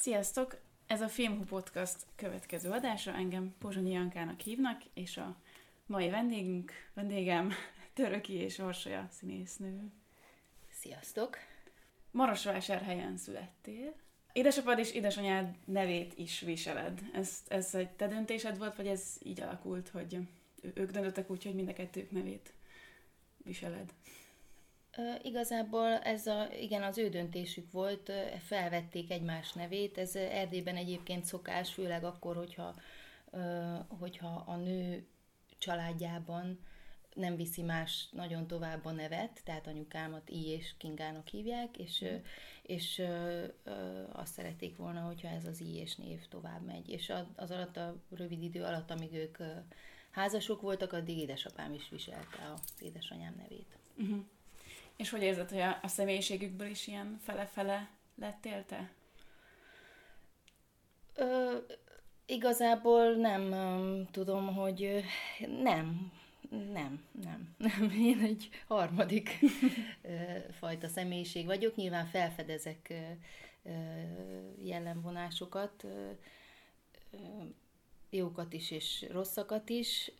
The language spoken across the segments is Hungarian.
Sziasztok! Ez a Filmhu Podcast következő adása. Engem Pozsonyi Jankának hívnak, és a mai vendégünk, vendégem Töröki és Orsolya színésznő. Sziasztok! Marosvásárhelyen születtél. Édesapád és édesanyád nevét is viseled. Ez, ez egy te döntésed volt, vagy ez így alakult, hogy ők döntöttek úgy, hogy mind a kettők nevét viseled? Igazából ez a, igen, az ő döntésük volt, felvették egymás nevét, ez Erdélyben egyébként szokás, főleg akkor, hogyha, hogyha a nő családjában nem viszi más nagyon tovább a nevet, tehát anyukámat I és Kingának hívják, és, mm. és ö, ö, azt szerették volna, hogyha ez az I és név tovább megy. És az alatt a rövid idő alatt, amíg ők házasok voltak, addig édesapám is viselte az édesanyám nevét. Uh-huh. És hogy érzed, hogy a, a személyiségükből is ilyen fele-fele lettél te? Ö, igazából nem um, tudom, hogy nem, nem, nem, nem. Én egy harmadik fajta személyiség vagyok. Nyilván felfedezek jellemvonásokat, jókat is és rosszakat is,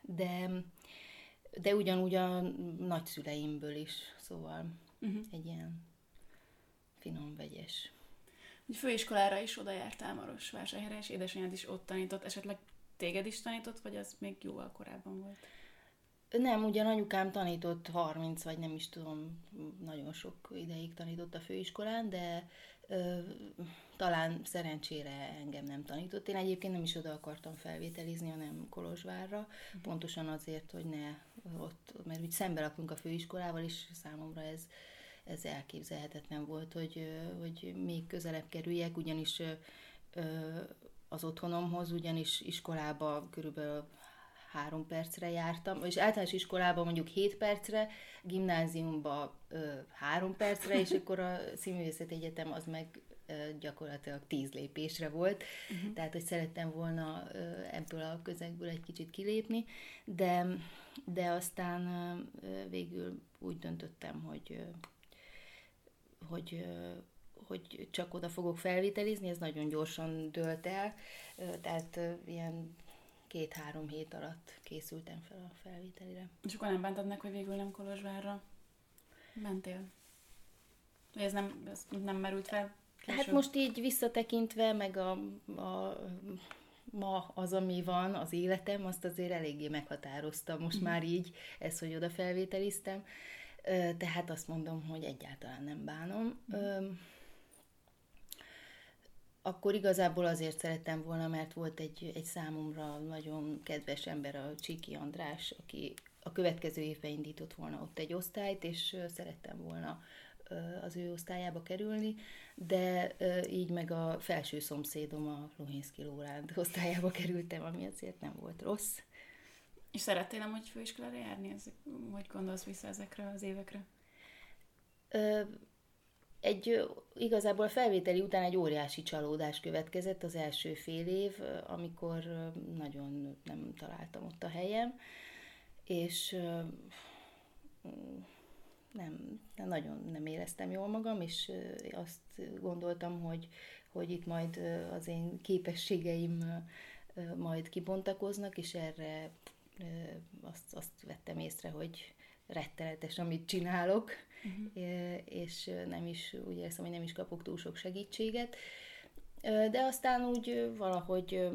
de, de ugyanúgy a nagyszüleimből is, szóval uh-huh. egy ilyen finom, vegyes. Egy főiskolára is oda jártál Marosvásárhelyre, és édesanyád is ott tanított, esetleg téged is tanított, vagy az még jóval korábban volt? Nem, ugyan anyukám tanított 30, vagy nem is tudom, nagyon sok ideig tanított a főiskolán, de ö, talán szerencsére engem nem tanított. Én egyébként nem is oda akartam felvételizni, hanem Kolozsvárra, pontosan azért, hogy ne ott, mert úgy szembe lakunk a főiskolával, és számomra ez, ez elképzelhetetlen volt, hogy, hogy még közelebb kerüljek, ugyanis ö, az otthonomhoz, ugyanis iskolába körülbelül három percre jártam, és általános iskolában mondjuk 7 percre, gimnáziumba ö, három percre, és akkor a Színművészet Egyetem az meg ö, gyakorlatilag tíz lépésre volt, uh-huh. tehát hogy szerettem volna ö, ebből a közegből egy kicsit kilépni, de, de aztán ö, végül úgy döntöttem, hogy ö, hogy hogy csak oda fogok felvételizni, ez nagyon gyorsan dölt el, tehát ilyen két-három hét alatt készültem fel a felvételire. És akkor nem bántad meg, hogy végül nem Kolozsvárra mentél? ez nem, ez nem merült fel? Később? Hát most így visszatekintve, meg a, a ma az, ami van, az életem, azt azért eléggé meghatározta most mm. már így, ez, hogy oda felvételiztem. Tehát azt mondom, hogy egyáltalán nem bánom. Mm akkor igazából azért szerettem volna, mert volt egy, egy számomra nagyon kedves ember, a Csiki András, aki a következő évben indított volna ott egy osztályt, és szerettem volna az ő osztályába kerülni, de így meg a felső szomszédom a Luhinszki Lóránd osztályába kerültem, ami azért nem volt rossz. És szerettél hogy főiskolára járni? Ezek, hogy gondolsz vissza ezekre az évekre? Egy igazából a felvételi után egy óriási csalódás következett az első fél év, amikor nagyon nem találtam ott a helyem, és nem, nagyon nem éreztem jól magam, és azt gondoltam, hogy, hogy itt majd az én képességeim majd kibontakoznak, és erre azt, azt vettem észre, hogy rettenetes, amit csinálok, uh-huh. és nem is, úgy érzem, hogy nem is kapok túl sok segítséget. De aztán úgy valahogy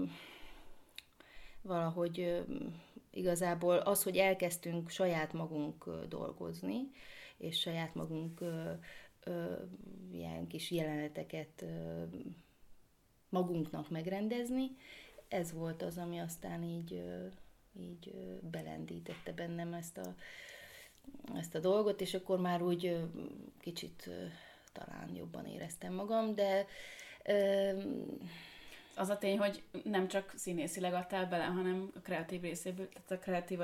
valahogy igazából az, hogy elkezdtünk saját magunk dolgozni, és saját magunk ilyen kis jeleneteket magunknak megrendezni, ez volt az, ami aztán így, így belendítette bennem ezt a, ezt a dolgot, és akkor már úgy kicsit talán jobban éreztem magam, de az a tény, hogy nem csak színészileg adtál bele, hanem a kreatív részéből, tehát a kreatív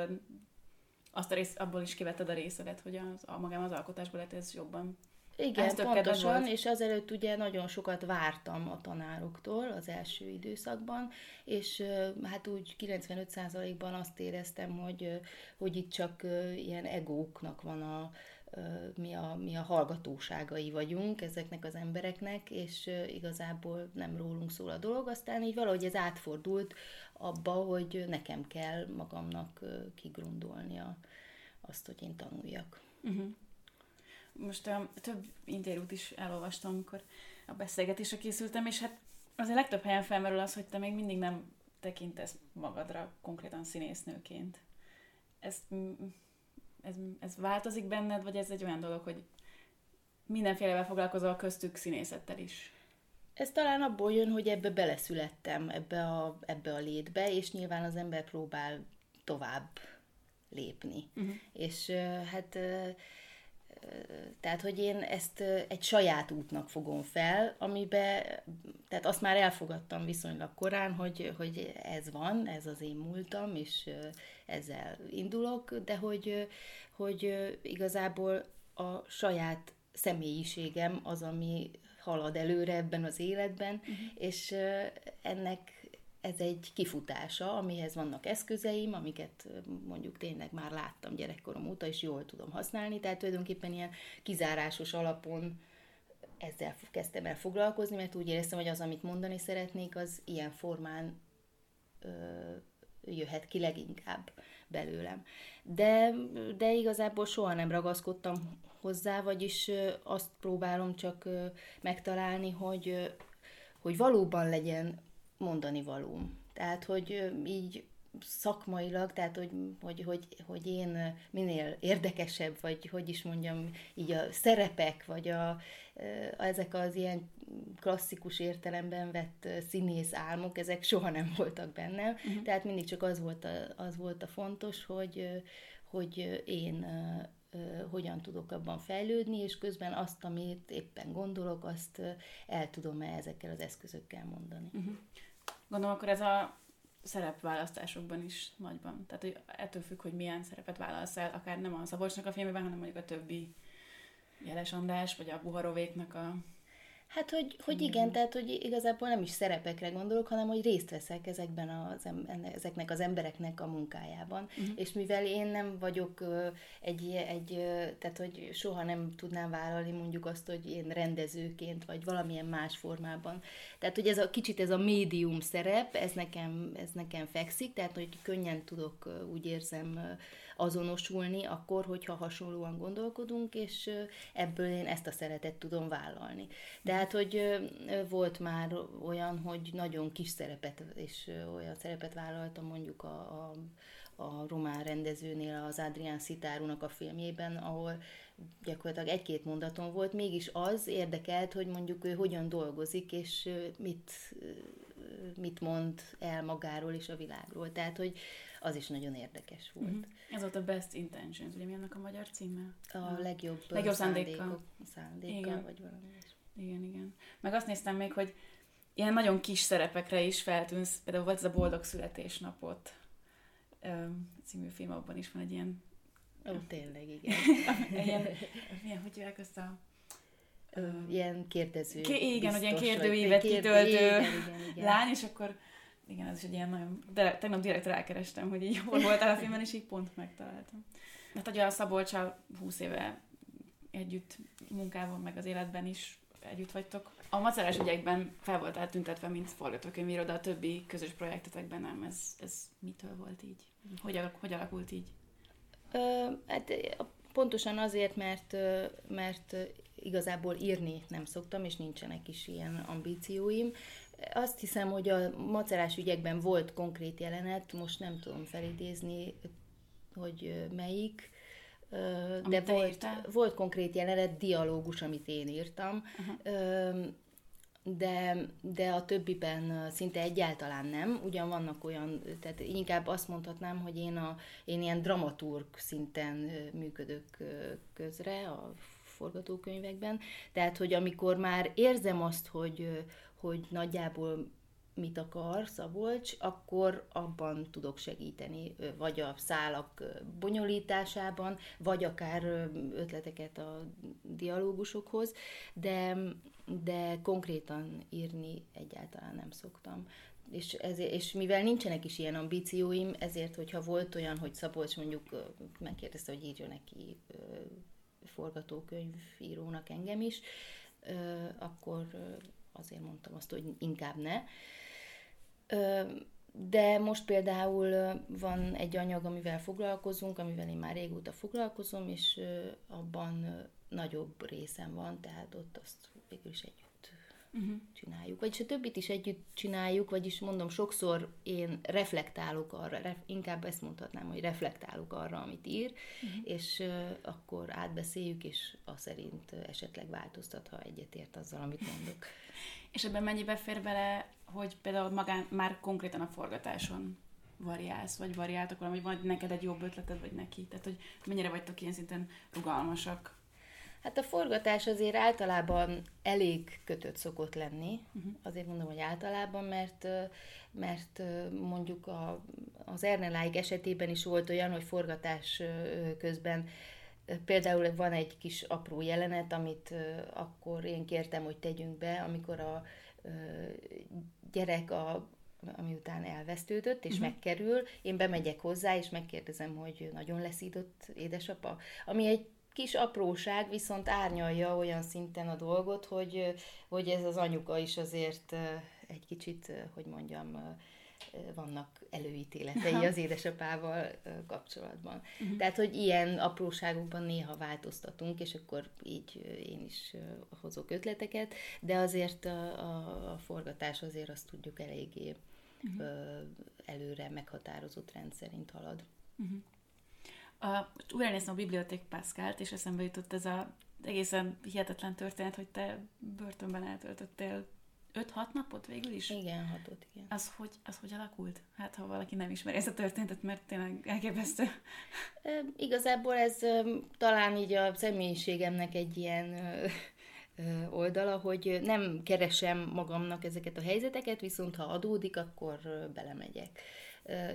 azt a rész, abból is kivetted a részedet, hogy az, a magám az alkotásból lehet ez jobban igen, Ez pontosan, volt. és azelőtt ugye nagyon sokat vártam a tanároktól az első időszakban, és hát úgy 95%-ban azt éreztem, hogy, hogy itt csak ilyen egóknak van a, mi a, mi a hallgatóságai vagyunk ezeknek az embereknek, és igazából nem rólunk szól a dolog. Aztán így valahogy ez átfordult abba, hogy nekem kell magamnak kigrundolnia azt, hogy én tanuljak. Uh-huh. Most a több interjút is elolvastam, amikor a beszélgetésre készültem, és hát azért legtöbb helyen felmerül az, hogy te még mindig nem tekintesz magadra konkrétan színésznőként. Ez, ez, ez változik benned, vagy ez egy olyan dolog, hogy mindenfélevel foglalkozol köztük színészettel is? Ez talán abból jön, hogy ebbe beleszülettem, ebbe a, ebbe a létbe, és nyilván az ember próbál tovább lépni. Uh-huh. És hát tehát, hogy én ezt egy saját útnak fogom fel, amibe, tehát azt már elfogadtam viszonylag korán, hogy, hogy ez van, ez az én múltam, és ezzel indulok, de hogy, hogy igazából a saját személyiségem az, ami halad előre ebben az életben, uh-huh. és ennek ez egy kifutása, amihez vannak eszközeim, amiket mondjuk tényleg már láttam gyerekkorom óta, és jól tudom használni, tehát tulajdonképpen ilyen kizárásos alapon ezzel kezdtem el foglalkozni, mert úgy éreztem, hogy az, amit mondani szeretnék, az ilyen formán ö, jöhet ki leginkább belőlem. De, de igazából soha nem ragaszkodtam hozzá, vagyis azt próbálom csak megtalálni, hogy, hogy valóban legyen mondani valóm. Tehát, hogy így szakmailag, tehát hogy, hogy, hogy, hogy én minél érdekesebb, vagy hogy is mondjam, így a szerepek, vagy a, ezek az ilyen klasszikus értelemben vett színész álmok, ezek soha nem voltak bennem. Uh-huh. Tehát mindig csak az volt a, az volt a fontos, hogy, hogy én hogyan tudok abban fejlődni, és közben azt, amit éppen gondolok, azt el tudom-e ezekkel az eszközökkel mondani. Uh-huh. Gondolom, akkor ez a szerepválasztásokban is nagyban. Tehát hogy ettől függ, hogy milyen szerepet válasz el, akár nem a Szabolcsnak a filmében, hanem mondjuk a többi Jeles András, vagy a Buharovéknak a Hát, hogy, hogy igen, tehát, hogy igazából nem is szerepekre gondolok, hanem, hogy részt veszek ezekben az, ezeknek az embereknek a munkájában. Uh-huh. És mivel én nem vagyok egy, egy, tehát, hogy soha nem tudnám vállalni mondjuk azt, hogy én rendezőként, vagy valamilyen más formában. Tehát, hogy ez a kicsit ez a médium szerep, ez nekem, ez nekem fekszik, tehát, hogy könnyen tudok, úgy érzem, azonosulni akkor, hogyha hasonlóan gondolkodunk, és ebből én ezt a szeretet tudom vállalni. Tehát, hogy volt már olyan, hogy nagyon kis szerepet, és olyan szerepet vállaltam mondjuk a, a a román rendezőnél, az Adrián Szitárunak a filmjében, ahol gyakorlatilag egy-két mondaton volt, mégis az érdekelt, hogy mondjuk ő hogyan dolgozik, és mit, mit mond el magáról és a világról. Tehát, hogy az is nagyon érdekes volt. Uh-huh. Ez volt a Best Intentions, ugye mi annak a magyar címe? A, a legjobb, legjobb szándéka. Szándéka, igen. vagy valami Igen, igen. Meg azt néztem még, hogy ilyen nagyon kis szerepekre is feltűnsz, például volt ez a Boldog Születésnapot című film, abban is van egy ilyen... Ó, tényleg, igen. ilyen, milyen, hogy hívják ezt a... ilyen kérdező. Ké, igen, hogy ilyen kérdőívet kitöltő lány, és akkor igen, ez is egy ilyen nagyon... De tegnap direkt rákerestem, hogy így hol voltál a filmben, és így pont megtaláltam. Mert ugye a Szabolcsal 20 éve együtt munkában, meg az életben is együtt vagytok. A macerás ügyekben fel voltál tüntetve, mint forgatókönyvíró, de a többi közös projektetekben nem. Ez, ez mitől volt így? Hogy, hogy alakult így? Ö, hát pontosan azért, mert, mert igazából írni nem szoktam, és nincsenek is ilyen ambícióim. Azt hiszem, hogy a macerás ügyekben volt konkrét jelenet, most nem tudom felidézni, hogy melyik, de volt, volt konkrét jelenet, dialógus, amit én írtam, uh-huh. de, de a többiben szinte egyáltalán nem. Ugyan vannak olyan, tehát inkább azt mondhatnám, hogy én, a, én ilyen dramaturg szinten működök közre a forgatókönyvekben. Tehát, hogy amikor már érzem azt, hogy, hogy nagyjából mit akar Szabolcs, akkor abban tudok segíteni, vagy a szálak bonyolításában, vagy akár ötleteket a dialógusokhoz, de, de konkrétan írni egyáltalán nem szoktam. És, ezért, és mivel nincsenek is ilyen ambícióim, ezért, hogyha volt olyan, hogy Szabolcs mondjuk megkérdezte, hogy írjon neki forgatókönyvírónak engem is, akkor azért mondtam azt, hogy inkább ne. De most például van egy anyag, amivel foglalkozunk, amivel én már régóta foglalkozom, és abban nagyobb részem van, tehát ott azt végül is együtt uh-huh. csináljuk. Vagyis a többit is együtt csináljuk, vagyis mondom, sokszor én reflektálok arra, ref, inkább ezt mondhatnám, hogy reflektálok arra, amit ír, uh-huh. és uh, akkor átbeszéljük, és a szerint esetleg változtat, ha egyetért azzal, amit mondok. és ebben mennyibe fér bele, hogy például magán, már konkrétan a forgatáson variálsz, vagy variáltok valami, vagy neked egy jobb ötleted, vagy neki? Tehát, hogy mennyire vagytok ilyen szinten rugalmasak Hát a forgatás azért általában elég kötött szokott lenni. Uh-huh. Azért mondom, hogy általában, mert mert mondjuk a, az Erneláig esetében is volt olyan, hogy forgatás közben például van egy kis apró jelenet, amit akkor én kértem, hogy tegyünk be, amikor a gyerek a ami után elvesztődött, és uh-huh. megkerül, én bemegyek hozzá, és megkérdezem, hogy nagyon leszított édesapa, ami egy kis apróság viszont árnyalja olyan szinten a dolgot, hogy, hogy ez az anyuka is azért egy kicsit, hogy mondjam, vannak előítéletei Aha. az édesapával kapcsolatban. Uh-huh. Tehát, hogy ilyen apróságokban néha változtatunk, és akkor így én is hozok ötleteket, de azért a, a, a forgatás azért azt tudjuk eléggé uh-huh. előre meghatározott rendszerint halad. Uh-huh. A, újra néztem a Biblioték Pascalt, és eszembe jutott ez a egészen hihetetlen történet, hogy te börtönben eltöltöttél 5-6 napot végül is? Igen, hatot, igen. Az hogy, az hogy alakult? Hát, ha valaki nem ismeri ezt a történetet, mert tényleg elképesztő. E, igazából ez e, talán így a személyiségemnek egy ilyen e, oldala, hogy nem keresem magamnak ezeket a helyzeteket, viszont ha adódik, akkor belemegyek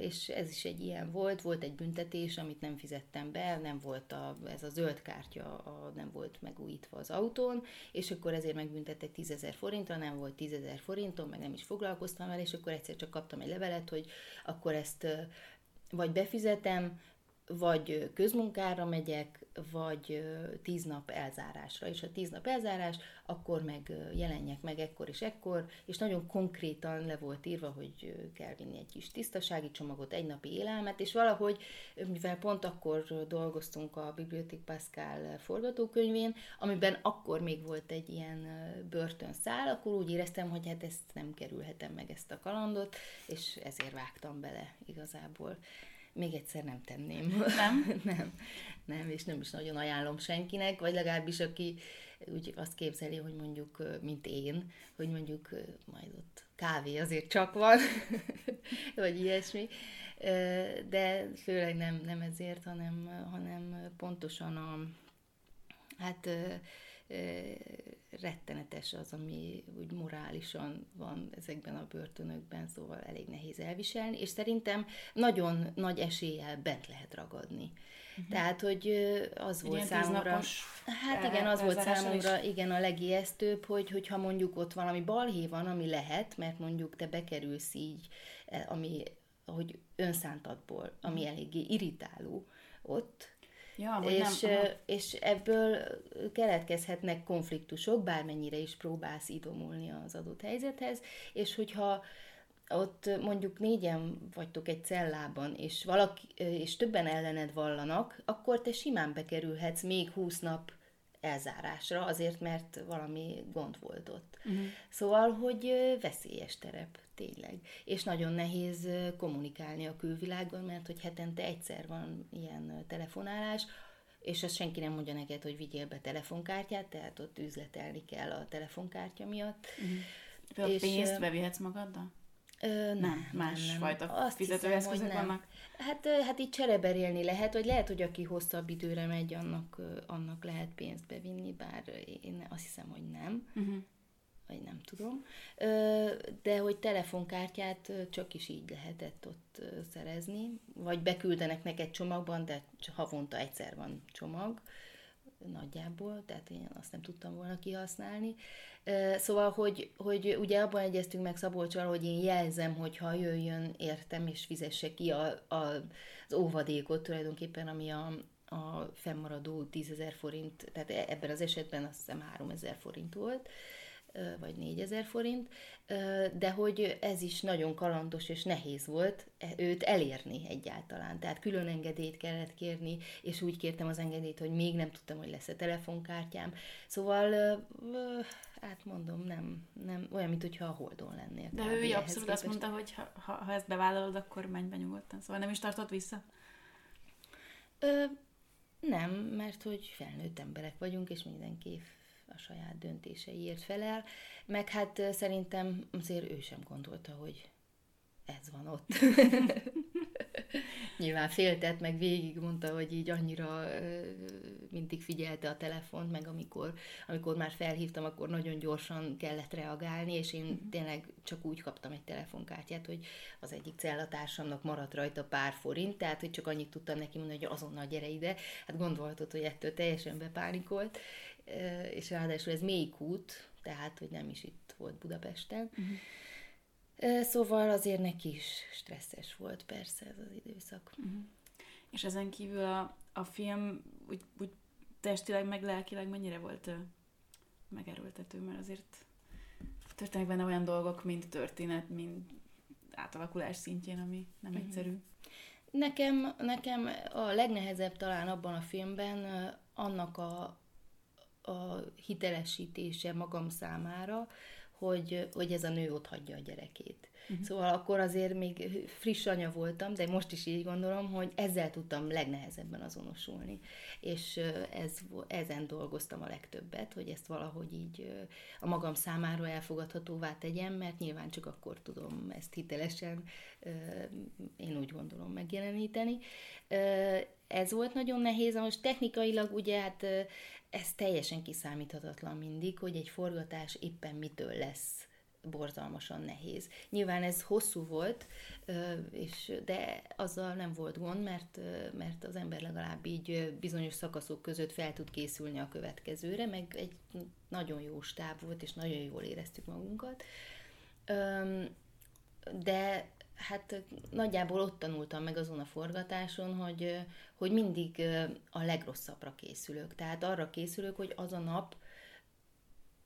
és ez is egy ilyen volt, volt egy büntetés, amit nem fizettem be, nem volt a, ez a zöld kártya, a, nem volt megújítva az autón, és akkor ezért megbüntettek 10 ezer forintra, nem volt 10 ezer forintom, meg nem is foglalkoztam vele, és akkor egyszer csak kaptam egy levelet, hogy akkor ezt vagy befizetem, vagy közmunkára megyek, vagy tíz nap elzárásra. És ha tíz nap elzárás, akkor meg jelenjek meg ekkor és ekkor, és nagyon konkrétan le volt írva, hogy kell vinni egy kis tisztasági csomagot, egy napi élelmet, és valahogy, mivel pont akkor dolgoztunk a Biblioték Pascal forgatókönyvén, amiben akkor még volt egy ilyen börtönszál, akkor úgy éreztem, hogy hát ezt nem kerülhetem meg ezt a kalandot, és ezért vágtam bele igazából még egyszer nem tenném. Nem? nem, nem, és nem is nagyon ajánlom senkinek, vagy legalábbis aki úgy azt képzeli, hogy mondjuk, mint én, hogy mondjuk majd ott kávé azért csak van, vagy ilyesmi, de főleg nem, nem ezért, hanem, hanem pontosan a, hát rettenetes az, ami úgy morálisan van ezekben a börtönökben, szóval elég nehéz elviselni, és szerintem nagyon nagy eséllyel bent lehet ragadni. Uh-huh. Tehát, hogy az volt számomra... Hát igen, az volt számomra is. igen a legijesztőbb, hogy, hogyha mondjuk ott valami balhé van, ami lehet, mert mondjuk te bekerülsz így, e, ami, hogy önszántadból, ami mhm. eléggé irritáló ott, Ja, és, nem, és ebből keletkezhetnek konfliktusok, bármennyire is próbálsz idomulni az adott helyzethez, és hogyha ott mondjuk négyen vagytok egy cellában, és, valaki, és többen ellened vallanak, akkor te simán bekerülhetsz még 20 nap elzárásra, azért, mert valami gond volt ott. Uh-huh. Szóval, hogy veszélyes terep, tényleg. És nagyon nehéz kommunikálni a külvilággal, mert hogy hetente egyszer van ilyen telefonálás, és azt senki nem mondja neked, hogy vigyél be telefonkártyát, tehát ott üzletelni kell a telefonkártya miatt. Uh-huh. És pénzt bevihetsz magaddal? Ö, nem, nem, más nem. fizetőeszközök vannak? Hát, hát így csereberélni lehet, vagy lehet, hogy aki hosszabb időre megy, annak, annak lehet pénzt bevinni, bár én azt hiszem, hogy nem. Uh-huh. Vagy nem tudom. De hogy telefonkártyát csak is így lehetett ott szerezni, vagy beküldenek neked csomagban, de havonta egyszer van csomag nagyjából, tehát én azt nem tudtam volna kihasználni. Szóval, hogy, hogy ugye abban egyeztünk meg Szabolcsal, hogy én jelzem, hogy ha jöjjön értem és fizesse ki a, a, az óvadékot tulajdonképpen, ami a, a fennmaradó 10 ezer forint, tehát e- ebben az esetben azt hiszem 3 ezer forint volt, vagy 4000 forint, de hogy ez is nagyon kalandos és nehéz volt e, őt elérni egyáltalán. Tehát külön engedélyt kellett kérni, és úgy kértem az engedélyt, hogy még nem tudtam, hogy lesz a telefonkártyám. Szóval, hát mondom, nem, nem olyan, mint hogyha a Holdon lennél. De ő abszolút képest. azt mondta, hogy ha, ha, ha ezt bevállalod, akkor menj be nyugodtan. Szóval nem is tartott vissza? Ö, nem, mert hogy felnőtt emberek vagyunk, és mindenki a saját döntéseiért felel, meg hát szerintem azért ő sem gondolta, hogy ez van ott. Nyilván féltett, meg végig mondta, hogy így annyira mindig figyelte a telefont, meg amikor, amikor már felhívtam, akkor nagyon gyorsan kellett reagálni, és én uh-huh. tényleg csak úgy kaptam egy telefonkártyát, hogy az egyik cellatársamnak maradt rajta pár forint, tehát hogy csak annyit tudtam neki mondani, hogy azonnal gyere ide. Hát gondolhatod, hogy ettől teljesen bepánikolt, és ráadásul ez mély kút, tehát hogy nem is itt volt Budapesten. Uh-huh. Szóval azért neki is stresszes volt persze ez az időszak. Uh-huh. És ezen kívül a, a film úgy, úgy testileg, meg lelkileg mennyire volt megerőltető, mert azért történnek benne olyan dolgok, mint történet, mint átalakulás szintjén, ami nem uh-huh. egyszerű. Nekem, nekem a legnehezebb talán abban a filmben annak a, a hitelesítése magam számára, hogy, hogy ez a nő ott hagyja a gyerekét. Uh-huh. Szóval akkor azért még friss anya voltam, de most is így gondolom, hogy ezzel tudtam legnehezebben azonosulni. És ez, ezen dolgoztam a legtöbbet, hogy ezt valahogy így a magam számára elfogadhatóvá tegyem, mert nyilván csak akkor tudom ezt hitelesen, én úgy gondolom megjeleníteni. Ez volt nagyon nehéz, most technikailag ugye hát ez teljesen kiszámíthatatlan mindig, hogy egy forgatás éppen mitől lesz borzalmasan nehéz. Nyilván ez hosszú volt, és, de azzal nem volt gond, mert, mert az ember legalább így bizonyos szakaszok között fel tud készülni a következőre, meg egy nagyon jó stáb volt, és nagyon jól éreztük magunkat. De hát nagyjából ott tanultam meg azon a forgatáson, hogy, hogy mindig a legrosszabbra készülök. Tehát arra készülök, hogy az a nap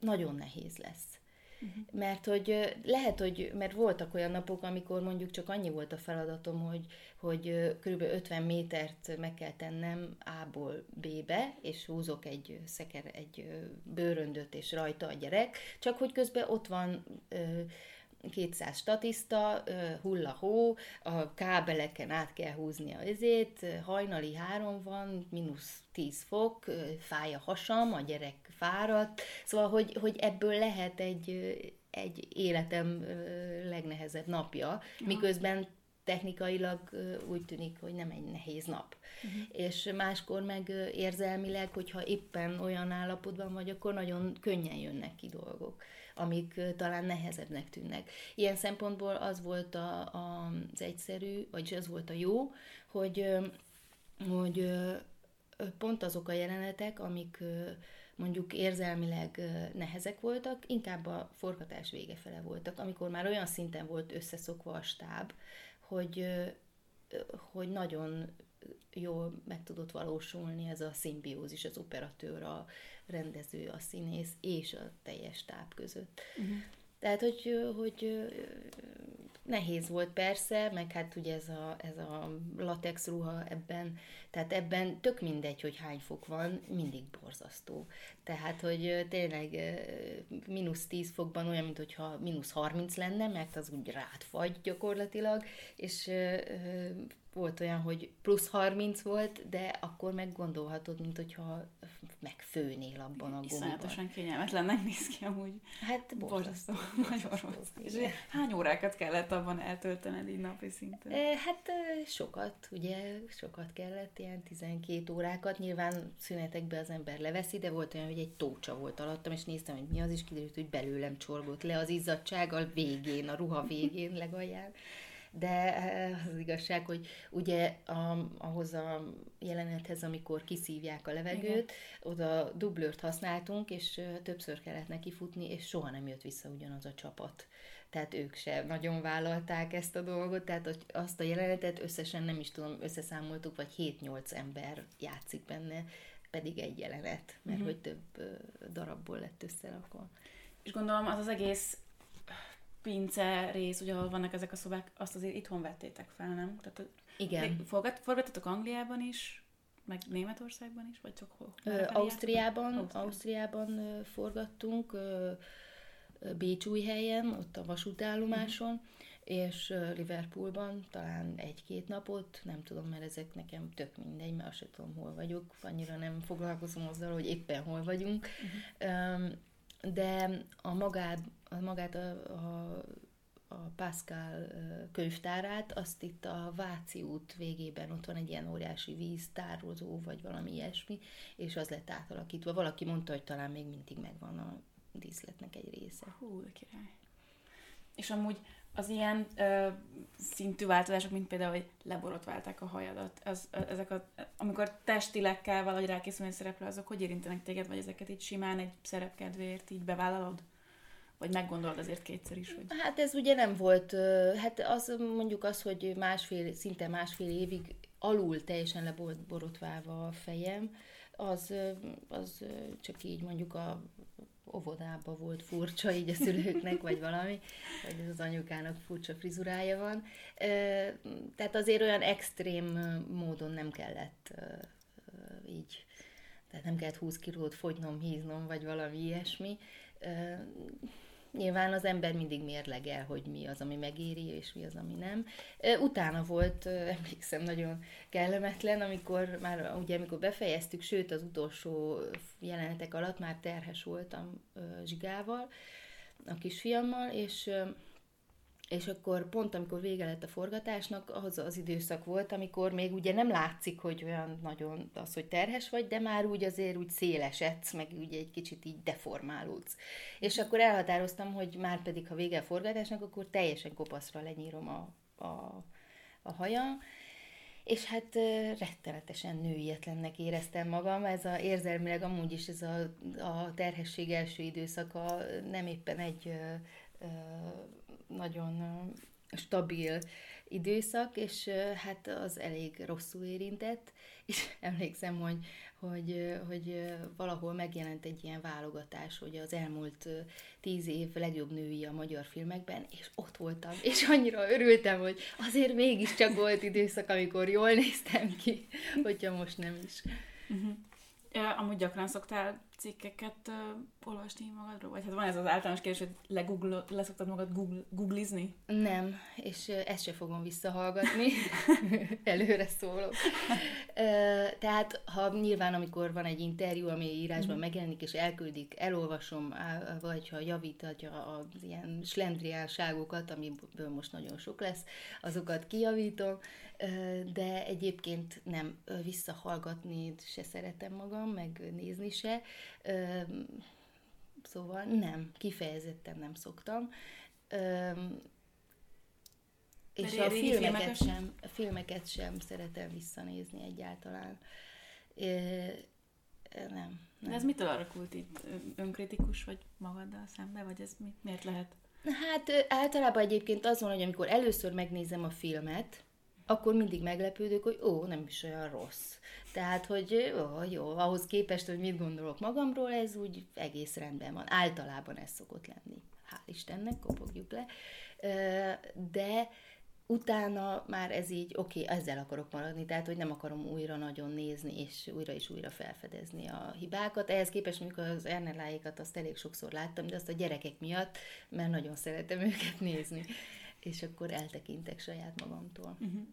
nagyon nehéz lesz. Uh-huh. Mert hogy lehet, hogy, mert voltak olyan napok, amikor mondjuk csak annyi volt a feladatom, hogy, hogy kb. 50 métert meg kell tennem A-ból B-be, és húzok egy szeker, egy bőröndöt, és rajta a gyerek, csak hogy közben ott van 200 statiszta, hulla hó, a kábeleken át kell húzni a izét, hajnali három van, mínusz 10 fok, fáj a hasam, a gyerek fáradt, szóval, hogy, hogy ebből lehet egy, egy életem legnehezebb napja, ja. miközben technikailag úgy tűnik, hogy nem egy nehéz nap. Uh-huh. És máskor meg érzelmileg, hogyha éppen olyan állapotban vagy, akkor nagyon könnyen jönnek ki dolgok amik talán nehezebbnek tűnnek. Ilyen szempontból az volt a, a, az egyszerű, vagyis az volt a jó, hogy, hogy pont azok a jelenetek, amik mondjuk érzelmileg nehezek voltak, inkább a forgatás vége fele voltak, amikor már olyan szinten volt összeszokva a stáb, hogy, hogy nagyon jól meg tudott valósulni ez a szimbiózis, az operatőr, a rendező, a színész és a teljes táp között. Uh-huh. Tehát, hogy, hogy nehéz volt persze, meg hát ugye ez a, ez a latex ruha ebben, tehát ebben tök mindegy, hogy hány fok van, mindig borzasztó. Tehát, hogy tényleg mínusz 10 fokban olyan, mintha mínusz 30 lenne, mert az úgy rád fagy gyakorlatilag, és volt olyan, hogy plusz 30 volt, de akkor meg gondolhatod, mint hogyha megfőnél abban a gumban. Iszonyatosan kényelmetlennek néz ki amúgy. Hát borzasztó. Nagyon rossz. És hány órákat kellett abban eltöltened így napi szinten? Hát sokat, ugye, sokat kellett, ilyen 12 órákat. Nyilván szünetekben az ember leveszi, de volt olyan, hogy egy tócsa volt alattam, és néztem, hogy mi az, is kiderült, hogy belőlem csorgott le az izzadság a végén, a ruha végén legalján de az igazság, hogy ugye a, ahhoz a jelenethez, amikor kiszívják a levegőt, Igen. oda dublőrt használtunk, és többször kellett neki futni, és soha nem jött vissza ugyanaz a csapat tehát ők se nagyon vállalták ezt a dolgot, tehát azt a jelenetet összesen nem is tudom, összeszámoltuk, vagy 7-8 ember játszik benne, pedig egy jelenet, mert uh-huh. hogy több darabból lett összerakva. És gondolom az az egész pince rész, ugye ahol vannak ezek a szobák, azt azért itthon vettétek fel, nem? Tehát, Igen. Forgat, forgattatok Angliában is, meg Németországban is, vagy csak hol? Ö, Ausztriában, Ausztriában, forgattunk, ö, helyen, ott a vasútállomáson, uh-huh. és Liverpoolban talán egy-két napot, nem tudom, mert ezek nekem tök mindegy, mert azt sem tudom, hol vagyok, annyira nem foglalkozom azzal, hogy éppen hol vagyunk. Uh-huh. De a magát, a, magát a, a a Pascal könyvtárát, azt itt a Váci út végében ott van egy ilyen óriási víztározó, vagy valami ilyesmi, és az lett átalakítva. Valaki mondta, hogy talán még mindig megvan a díszletnek egy része. Hú, király. És amúgy az ilyen ö, szintű változások, mint például, hogy leborotválták a hajadat, az, ezek a, amikor testileg kell valahogy rákészülni a szerepre, azok hogy érintenek téged, vagy ezeket így simán egy szerepkedvéért így bevállalod? Vagy meggondolod azért kétszer is, hogy... Hát ez ugye nem volt, hát az mondjuk az, hogy másfél, szinte másfél évig alul teljesen leborotválva a fejem, az, az csak így mondjuk a óvodába volt furcsa így a szülőknek, vagy valami, vagy az anyukának furcsa frizurája van. Tehát azért olyan extrém módon nem kellett így, tehát nem kellett 20 kilót fogynom, híznom, vagy valami ilyesmi nyilván az ember mindig mérlegel, hogy mi az, ami megéri, és mi az, ami nem. Utána volt, emlékszem, nagyon kellemetlen, amikor már ugye, amikor befejeztük, sőt az utolsó jelenetek alatt már terhes voltam Zsigával, a kisfiammal, és és akkor pont amikor vége lett a forgatásnak, az az időszak volt, amikor még ugye nem látszik, hogy olyan nagyon az, hogy terhes vagy, de már úgy azért úgy szélesedsz, meg ugye egy kicsit így deformálódsz. És akkor elhatároztam, hogy már pedig, ha vége a forgatásnak, akkor teljesen kopaszra lenyírom a, a, a hajam, és hát rettenetesen nőietlennek éreztem magam, ez a érzelmileg amúgy is ez a, a terhesség első időszaka nem éppen egy nagyon stabil időszak, és hát az elég rosszul érintett, és emlékszem, hogy, hogy, hogy valahol megjelent egy ilyen válogatás, hogy az elmúlt tíz év legjobb női a magyar filmekben, és ott voltam, és annyira örültem, hogy azért mégiscsak volt időszak, amikor jól néztem ki, hogyha most nem is. Uh-huh. Amúgy gyakran szoktál cikkeket uh, olvasni magadról? Vagy hát van ez az általános kérdés, hogy legoogle, leszoktad magad google, googlizni? Nem, és ezt se fogom visszahallgatni. Előre szólok. Uh, tehát, ha nyilván, amikor van egy interjú, ami írásban mm. megjelenik, és elküldik, elolvasom, vagy ha javítatja az ilyen slendriálságokat, amiből most nagyon sok lesz, azokat kijavítom, de egyébként nem visszahallgatni se szeretem magam, meg nézni se. Szóval nem, kifejezetten nem szoktam. És a filmeket sem, a filmeket sem szeretem visszanézni egyáltalán. Nem, nem. De ez mitől alakult itt? Önkritikus vagy magaddal szembe, vagy ez mi, miért lehet? Hát általában egyébként az van, hogy amikor először megnézem a filmet, akkor mindig meglepődök, hogy ó, nem is olyan rossz. Tehát, hogy ó, jó, ahhoz képest, hogy mit gondolok magamról, ez úgy egész rendben van. Általában ez szokott lenni. Hál' Istennek, kopogjuk le. De utána már ez így, oké, okay, ezzel akarok maradni, tehát, hogy nem akarom újra nagyon nézni, és újra és újra felfedezni a hibákat. Ehhez képest mondjuk az Erneláikat azt elég sokszor láttam, de azt a gyerekek miatt, mert nagyon szeretem őket nézni és akkor eltekintek saját magamtól. Uh-huh.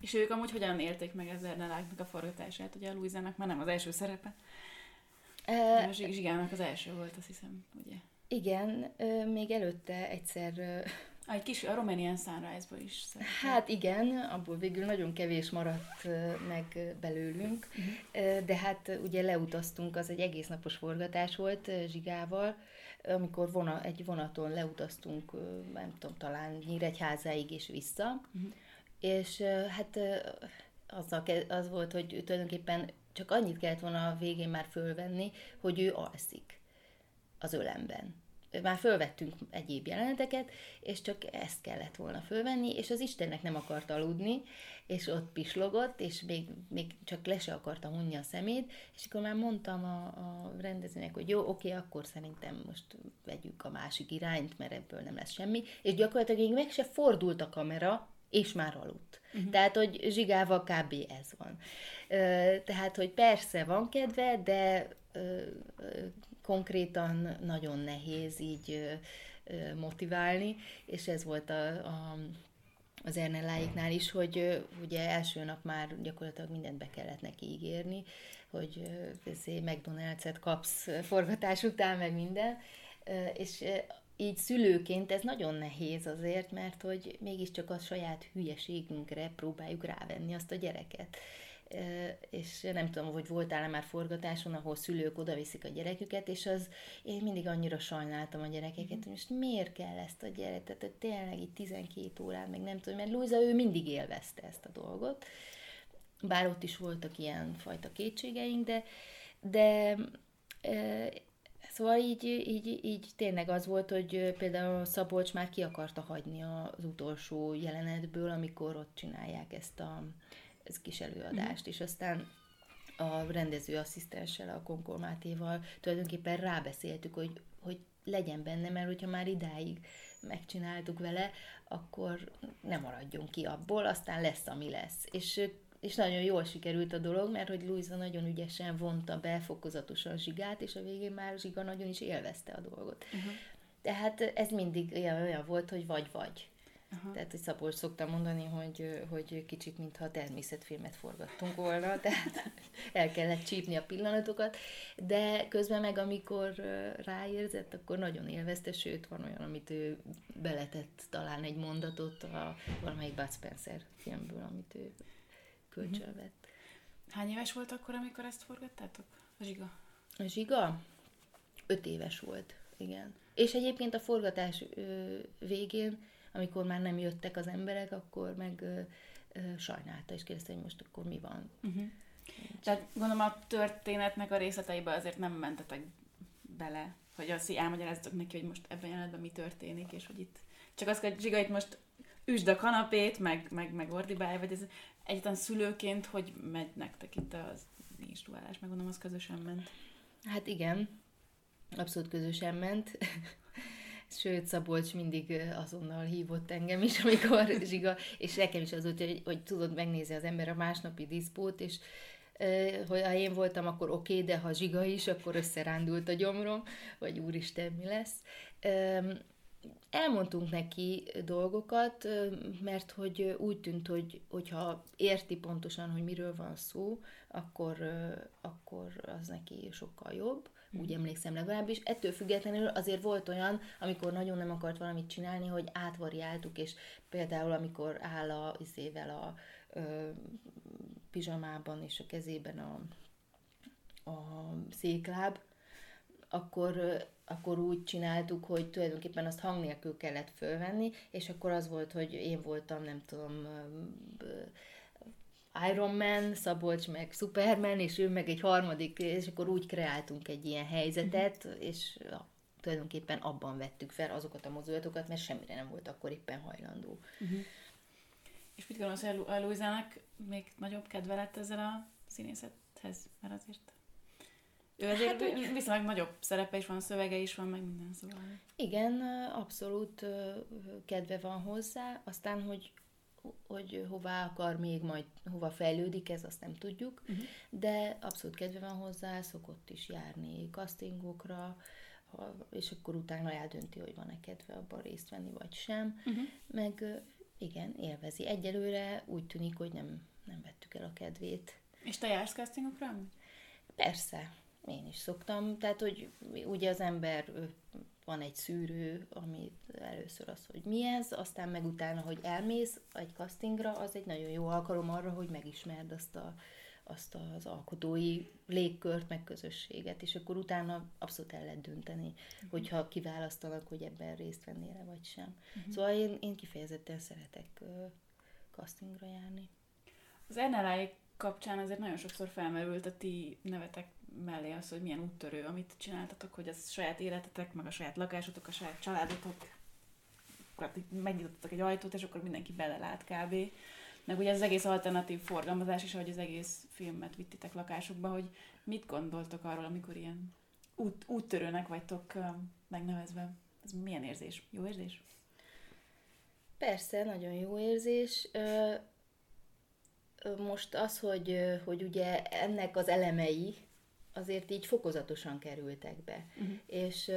És ők amúgy hogyan élték meg ezzel a a forgatását? Ugye a Luizának már nem az első szerepe. Uh, a Zsigának az első volt, azt hiszem, ugye? Igen, még előtte egyszer... Ah, egy kis a Romanian Sunrise-ból is szerepel. Hát igen, abból végül nagyon kevés maradt meg belőlünk, uh-huh. de hát ugye leutaztunk, az egy egész napos forgatás volt Zsigával, amikor vona, egy vonaton leutaztunk, nem tudom, talán Nyíregyházáig és vissza, uh-huh. és hát azzal, az volt, hogy tulajdonképpen csak annyit kellett volna a végén már fölvenni, hogy ő alszik az ölemben már fölvettünk egyéb jeleneteket, és csak ezt kellett volna fölvenni, és az Istennek nem akart aludni, és ott pislogott, és még, még csak le se akarta hunni a szemét, és akkor már mondtam a, a rendezőnek, hogy jó, oké, akkor szerintem most vegyük a másik irányt, mert ebből nem lesz semmi, és gyakorlatilag még meg se fordult a kamera, és már aludt. Uh-huh. Tehát, hogy zsigával kb. ez van. Tehát, hogy persze van kedve, de konkrétan nagyon nehéz így motiválni, és ez volt a, a az Ernelláiknál is, hogy ugye első nap már gyakorlatilag mindent be kellett neki ígérni, hogy McDonald's-et kapsz forgatás után, meg minden, és így szülőként ez nagyon nehéz azért, mert hogy mégiscsak a saját hülyeségünkre próbáljuk rávenni azt a gyereket és nem tudom, hogy voltál-e már forgatáson, ahol szülők odaviszik a gyereküket, és az, én mindig annyira sajnáltam a gyerekeket, hogy most miért kell ezt a gyereket, tehát tényleg itt 12 órán, meg nem tudom, mert Luisa ő mindig élvezte ezt a dolgot, bár ott is voltak ilyen fajta kétségeink, de, de Szóval így, így, így tényleg az volt, hogy például Szabolcs már ki akarta hagyni az utolsó jelenetből, amikor ott csinálják ezt a ez kis előadást, mm. és aztán a rendező asszisztenssel, a Konkormátéval tulajdonképpen rábeszéltük, hogy, hogy legyen benne, mert hogyha már idáig megcsináltuk vele, akkor nem maradjon ki abból, aztán lesz, ami lesz. És, és nagyon jól sikerült a dolog, mert hogy Luisa nagyon ügyesen vonta be fokozatosan Zsigát, és a végén már Zsiga nagyon is élvezte a dolgot. Uh-huh. Tehát ez mindig olyan, olyan volt, hogy vagy-vagy. Aha. Tehát, hogy Szabolcs szoktam mondani, hogy, hogy kicsit mintha természetfilmet forgattunk volna, tehát el kellett csípni a pillanatokat, de közben meg, amikor ráérzett, akkor nagyon élvezte, sőt, van olyan, amit ő beletett talán egy mondatot a valamelyik Bud Spencer filmből, amit ő kölcsönvett. Hány éves volt akkor, amikor ezt forgattátok? A Zsiga? A Zsiga? Öt éves volt, igen. És egyébként a forgatás végén amikor már nem jöttek az emberek, akkor meg ö, ö, sajnálta, és kérdezte, hogy most akkor mi van. Uh-huh. Tehát gondolom a történetnek a részleteibe azért nem mentetek bele, hogy azt így elmagyaráztok neki, hogy most ebben jelenetben mi történik, és hogy itt csak azt hogy Zsiga itt most üsd a kanapét, meg, meg, meg ordibálj, vagy ez egyáltalán szülőként, hogy megy nektek itt az instruálás, meg gondolom, az közösen ment. Hát igen, abszolút közösen ment. Sőt, Szabolcs mindig azonnal hívott engem is, amikor Zsiga, és nekem is az hogy, hogy tudod, megnézi az ember a másnapi diszpót, és hogy ha én voltam, akkor oké, okay, de ha Zsiga is, akkor összerándult a gyomrom, vagy úristen, mi lesz. Elmondtunk neki dolgokat, mert hogy úgy tűnt, hogy hogyha érti pontosan, hogy miről van szó, akkor, akkor az neki sokkal jobb úgy emlékszem legalábbis. Ettől függetlenül azért volt olyan, amikor nagyon nem akart valamit csinálni, hogy átvariáltuk, és például amikor áll a izével a ö, pizsamában és a kezében a, a székláb, akkor, akkor úgy csináltuk, hogy tulajdonképpen azt hang nélkül kellett fölvenni, és akkor az volt, hogy én voltam, nem tudom, Iron Man, Szabolcs meg Superman, és ő meg egy harmadik, és akkor úgy kreáltunk egy ilyen helyzetet, és ja, tulajdonképpen abban vettük fel azokat a mozdulatokat, mert semmire nem volt akkor éppen hajlandó. Uh-huh. És mit gondolsz, hogy a Louisának még nagyobb kedve lett ezzel a színészethez? Mert azért ő azért hát, viszonylag nagyobb szerepe is van, szövege is van, meg minden szóval. Igen, abszolút kedve van hozzá, aztán, hogy hogy hová akar még majd, hova fejlődik, ez azt nem tudjuk, uh-huh. de abszolút kedve van hozzá, szokott is járni castingokra, és akkor utána eldönti, hogy van-e kedve abban részt venni, vagy sem, uh-huh. meg igen, élvezi. Egyelőre úgy tűnik, hogy nem, nem vettük el a kedvét. És te jársz castingokra? Persze, én is szoktam, tehát, hogy ugye az ember van egy szűrő, ami először az, hogy mi ez, aztán meg utána, hogy elmész egy castingra, az egy nagyon jó alkalom arra, hogy megismerd azt a, azt az alkotói légkört, meg közösséget, és akkor utána abszolút el lehet dönteni, uh-huh. hogyha kiválasztanak, hogy ebben részt vennél vagy sem. Uh-huh. Szóval én, én kifejezetten szeretek uh, castingra járni. Az NLA kapcsán azért nagyon sokszor felmerült a ti nevetek mellé az, hogy milyen úttörő, amit csináltatok, hogy az saját életetek, meg a saját lakásotok, a saját családotok, megnyitottak egy ajtót, és akkor mindenki belelát kb. Meg ugye az egész alternatív forgalmazás is, ahogy az egész filmet vittitek lakásokba, hogy mit gondoltok arról, amikor ilyen út, úttörőnek vagytok megnevezve? Ez milyen érzés? Jó érzés? Persze, nagyon jó érzés. Most az, hogy, hogy ugye ennek az elemei azért így fokozatosan kerültek be, uh-huh. és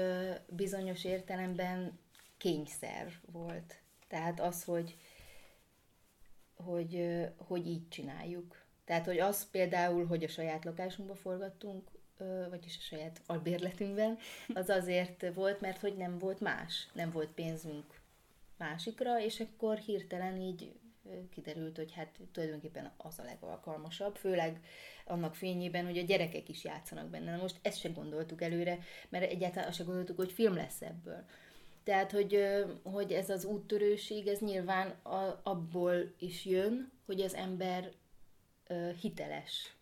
bizonyos értelemben kényszer volt. Tehát az, hogy, hogy, hogy így csináljuk. Tehát, hogy az például, hogy a saját lakásunkba forgattunk, vagyis a saját albérletünkben, az azért volt, mert hogy nem volt más, nem volt pénzünk másikra, és akkor hirtelen így kiderült, hogy hát tulajdonképpen az a legalkalmasabb, főleg annak fényében, hogy a gyerekek is játszanak benne. Na most ezt sem gondoltuk előre, mert egyáltalán azt sem gondoltuk, hogy film lesz ebből. Tehát, hogy, hogy ez az úttörőség, ez nyilván a, abból is jön, hogy az ember hiteles.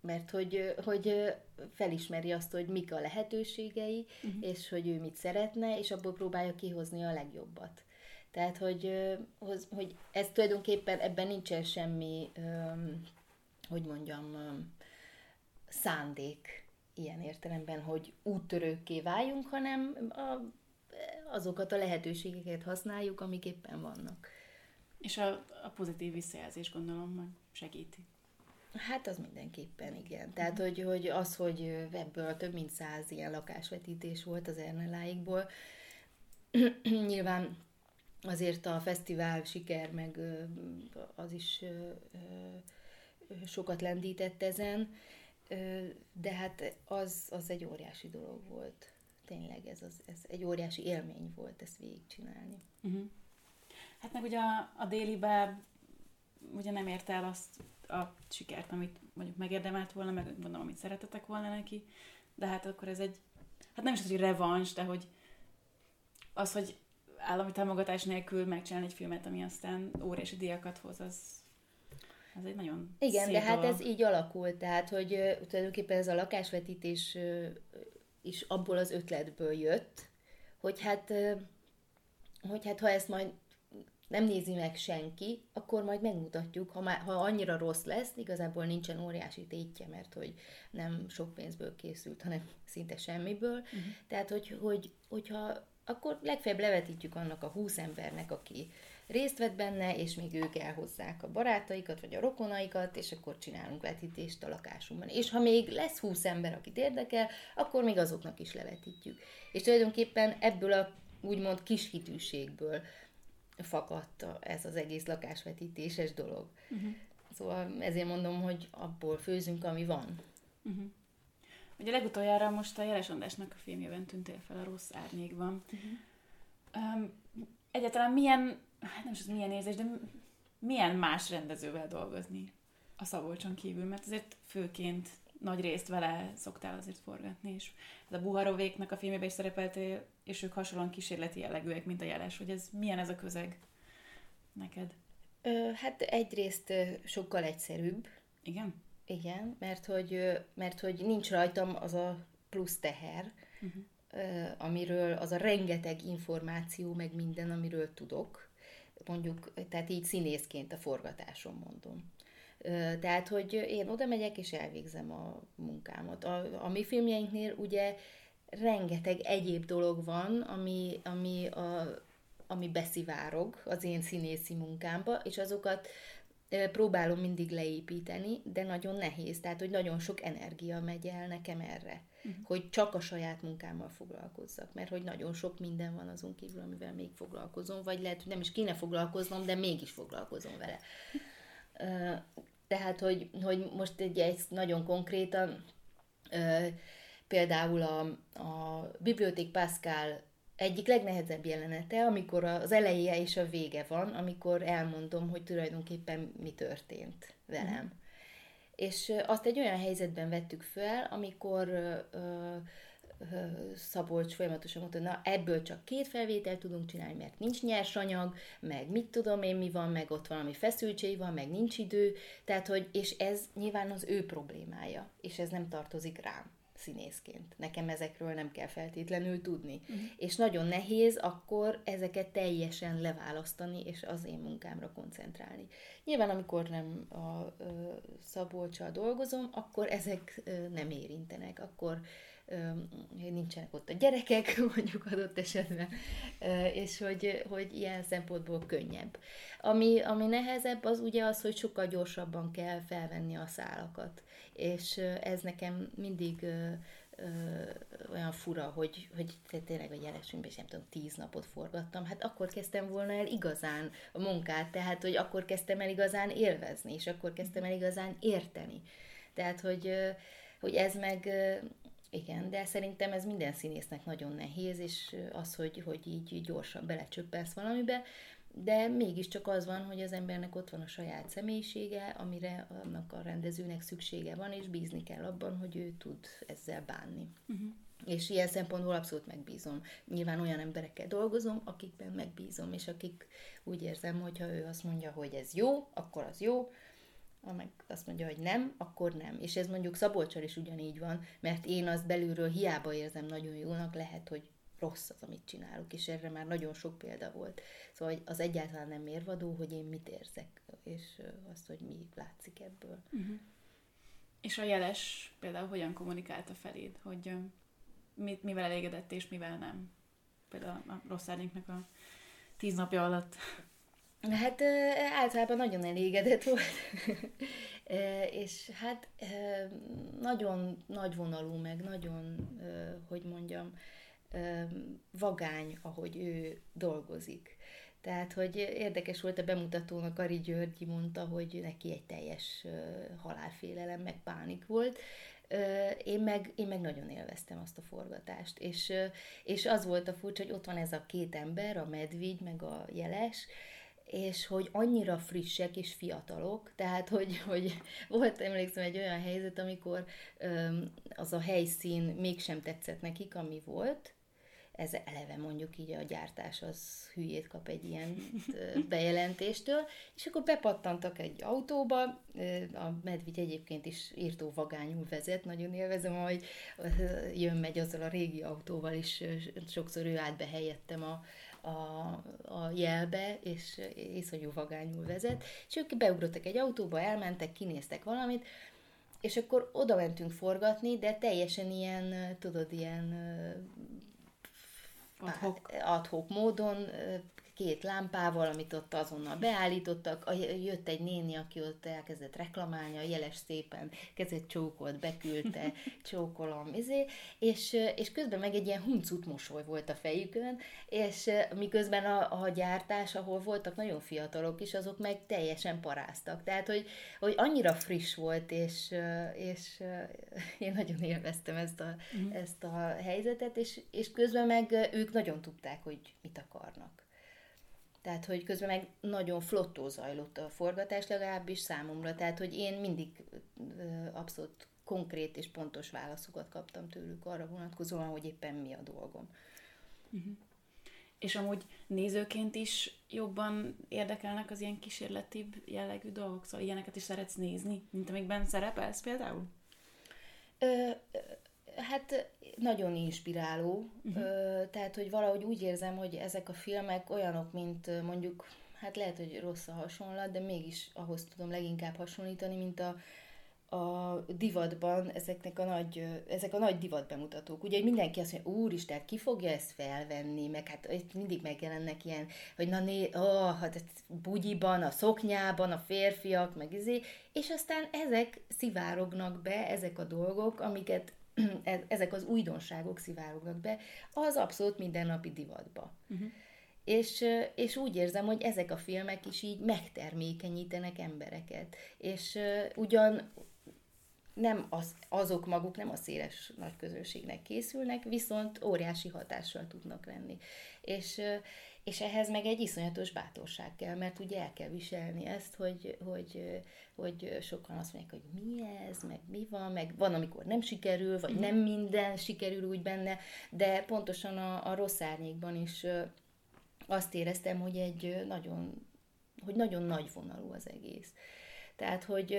Mert hogy, hogy felismeri azt, hogy mik a lehetőségei, uh-huh. és hogy ő mit szeretne, és abból próbálja kihozni a legjobbat. Tehát, hogy, hogy ez tulajdonképpen ebben nincsen semmi, hogy mondjam, szándék ilyen értelemben, hogy úttörőkké váljunk, hanem a, azokat a lehetőségeket használjuk, amik éppen vannak. És a, a pozitív visszajelzés gondolom meg segíti. Hát az mindenképpen, igen. Tehát, hogy, hogy az, hogy ebből több mint száz ilyen lakásvetítés volt az Erneláikból, nyilván azért a fesztivál siker, meg az is sokat lendített ezen, de hát az, az egy óriási dolog volt. Tényleg ez, az, ez egy óriási élmény volt ezt végigcsinálni. Uh-huh. Hát meg ugye a, a déli báb ugye nem érte el azt a sikert, amit mondjuk megérdemelt volna, meg gondolom, amit szeretetek volna neki, de hát akkor ez egy, hát nem is az, hogy revans, de hogy az, hogy állami támogatás nélkül megcsinálni egy filmet, ami aztán óriási díjakat hoz, az, az egy nagyon Igen, de hát ez így alakult, tehát, hogy tulajdonképpen ez a lakásvetítés is abból az ötletből jött, hogy hát, hogy hát ha ezt majd nem nézi meg senki, akkor majd megmutatjuk, ha, már, ha annyira rossz lesz, igazából nincsen óriási tétje, mert hogy nem sok pénzből készült, hanem szinte semmiből. Uh-huh. Tehát, hogy, hogy, hogyha akkor legfeljebb levetítjük annak a húsz embernek, aki részt vett benne, és még ők elhozzák a barátaikat, vagy a rokonaikat, és akkor csinálunk vetítést a lakásunkban. És ha még lesz húsz ember, akit érdekel, akkor még azoknak is levetítjük. És tulajdonképpen ebből a úgymond kis hitűségből fakadt ez az egész lakásvetítéses dolog. Uh-huh. Szóval ezért mondom, hogy abból főzünk, ami van. Uh-huh. Ugye legutoljára most a Jeles Andrásnak a filmjében tűntél fel a rossz árnyékban. Uh-huh. Um, egyáltalán milyen, hát nem is az milyen érzés, de milyen más rendezővel dolgozni a Szabolcson kívül, mert azért főként nagy részt vele szoktál azért forgatni, és ez a Buharovéknak a filmében is szerepeltél, és ők hasonlóan kísérleti jellegűek, mint a jeles, hogy ez milyen ez a közeg neked? Ö, hát egyrészt sokkal egyszerűbb. Igen? Igen, mert hogy, mert hogy nincs rajtam az a plusz teher, uh-huh. amiről az a rengeteg információ, meg minden, amiről tudok, mondjuk, tehát így színészként a forgatáson mondom. Tehát, hogy én oda megyek és elvégzem a munkámat. A, a mi filmjeinknél ugye rengeteg egyéb dolog van, ami, ami, a, ami beszivárog az én színészi munkámba, és azokat próbálom mindig leépíteni, de nagyon nehéz, tehát hogy nagyon sok energia megy el nekem erre, uh-huh. hogy csak a saját munkámmal foglalkozzak, mert hogy nagyon sok minden van azon kívül, amivel még foglalkozom, vagy lehet, hogy nem is kéne foglalkoznom, de mégis foglalkozom vele. Tehát, hogy, hogy most egy, egy nagyon konkrétan, például a, a Biblioték Pascal egyik legnehezebb jelenete, amikor az eleje és a vége van, amikor elmondom, hogy tulajdonképpen mi történt velem. És azt egy olyan helyzetben vettük fel, amikor ö, Szabolcs folyamatosan mondta, na ebből csak két felvételt tudunk csinálni, mert nincs nyersanyag, meg mit tudom én mi van, meg ott valami feszültség van, meg nincs idő, tehát hogy, és ez nyilván az ő problémája, és ez nem tartozik rám színészként. Nekem ezekről nem kell feltétlenül tudni. Uh-huh. És nagyon nehéz akkor ezeket teljesen leválasztani, és az én munkámra koncentrálni. Nyilván, amikor nem a ö, Szabolcsal dolgozom, akkor ezek ö, nem érintenek, akkor nincsenek ott a gyerekek, mondjuk adott esetben, és hogy, hogy ilyen szempontból könnyebb. Ami, ami nehezebb, az ugye az, hogy sokkal gyorsabban kell felvenni a szálakat, és ez nekem mindig olyan fura, hogy, hogy tényleg a jelesünkben is nem tudom, tíz napot forgattam, hát akkor kezdtem volna el igazán a munkát, tehát hogy akkor kezdtem el igazán élvezni, és akkor kezdtem el igazán érteni. Tehát, hogy, hogy ez meg igen, de szerintem ez minden színésznek nagyon nehéz, és az, hogy, hogy így gyorsan belecsöppelsz valamibe, de mégiscsak az van, hogy az embernek ott van a saját személyisége, amire annak a rendezőnek szüksége van, és bízni kell abban, hogy ő tud ezzel bánni. Uh-huh. És ilyen szempontból abszolút megbízom. Nyilván olyan emberekkel dolgozom, akikben megbízom, és akik úgy érzem, hogy ha ő azt mondja, hogy ez jó, akkor az jó, ha meg azt mondja, hogy nem, akkor nem. És ez mondjuk Szabolcsal is ugyanígy van, mert én azt belülről hiába érzem nagyon jónak, lehet, hogy rossz az, amit csinálok, és erre már nagyon sok példa volt. Szóval az egyáltalán nem mérvadó, hogy én mit érzek, és azt, hogy mi látszik ebből. Uh-huh. És a jeles például hogyan kommunikálta feléd, hogy mit, mivel elégedett és mivel nem? Például a rossz a tíz napja alatt. Hát általában nagyon elégedett volt, és hát nagyon nagyvonalú, meg nagyon, hogy mondjam, vagány, ahogy ő dolgozik. Tehát, hogy érdekes volt a bemutatónak, Ari Györgyi mondta, hogy neki egy teljes halálfélelem, meg pánik volt, én meg, én meg nagyon élveztem azt a forgatást, és, és az volt a furcsa, hogy ott van ez a két ember, a medvigy, meg a jeles, és hogy annyira frissek és fiatalok, tehát hogy, hogy volt, emlékszem, egy olyan helyzet, amikor öm, az a helyszín mégsem tetszett nekik, ami volt, ez eleve mondjuk így a gyártás az hülyét kap egy ilyen bejelentéstől, és akkor bepattantak egy autóba, a medvigy egyébként is írtó vagányul vezet, nagyon élvezem, hogy jön-megy azzal a régi autóval, és sokszor ő át helyettem a, a, a jelbe, és iszonyú vagányul vezet, és ők beugrottak egy autóba, elmentek, kinéztek valamit, és akkor oda mentünk forgatni, de teljesen ilyen, tudod, ilyen adhok, adhok módon két lámpával, amit ott azonnal beállítottak, jött egy néni, aki ott elkezdett reklamálni, a jeles szépen kezet csókolt, beküldte, csókolom, izé, és, és közben meg egy ilyen huncut mosoly volt a fejükön, és miközben a, a gyártás, ahol voltak nagyon fiatalok is, azok meg teljesen paráztak. Tehát, hogy, hogy annyira friss volt, és, és én nagyon élveztem ezt a, mm. ezt a helyzetet, és, és közben meg ők nagyon tudták, hogy mit akarnak. Tehát, hogy közben meg nagyon flottó zajlott a forgatás, legalábbis számomra. Tehát, hogy én mindig abszolút konkrét és pontos válaszokat kaptam tőlük arra vonatkozóan, hogy éppen mi a dolgom. Uh-huh. És amúgy nézőként is jobban érdekelnek az ilyen kísérletibb jellegű dolgok? Szóval ilyeneket is szeretsz nézni, mint amikben szerepelsz például? Ö, hát nagyon inspiráló, uh-huh. tehát hogy valahogy úgy érzem, hogy ezek a filmek olyanok, mint mondjuk, hát lehet, hogy rossz a hasonlat, de mégis ahhoz tudom leginkább hasonlítani, mint a, a divatban ezeknek a nagy, ezek a nagy divat bemutatók. Ugye mindenki azt mondja, úristen, ki fogja ezt felvenni, meg hát itt mindig megjelennek ilyen, hogy na né, oh, hát bugyiban, a szoknyában, a férfiak, meg izé, és aztán ezek szivárognak be, ezek a dolgok, amiket ezek az újdonságok szivárognak be az abszolút mindennapi divatba. Uh-huh. És, és úgy érzem, hogy ezek a filmek is így megtermékenyítenek embereket. És ugyan nem az, azok maguk nem a széles nagy közönségnek készülnek, viszont óriási hatással tudnak lenni. És, és ehhez meg egy iszonyatos bátorság kell, mert ugye el kell viselni ezt, hogy, hogy, hogy sokan azt mondják, hogy mi ez, meg mi van, meg van, amikor nem sikerül, vagy nem minden sikerül úgy benne, de pontosan a, a rossz árnyékban is azt éreztem, hogy egy nagyon, hogy nagyon nagy vonalú az egész. Tehát, hogy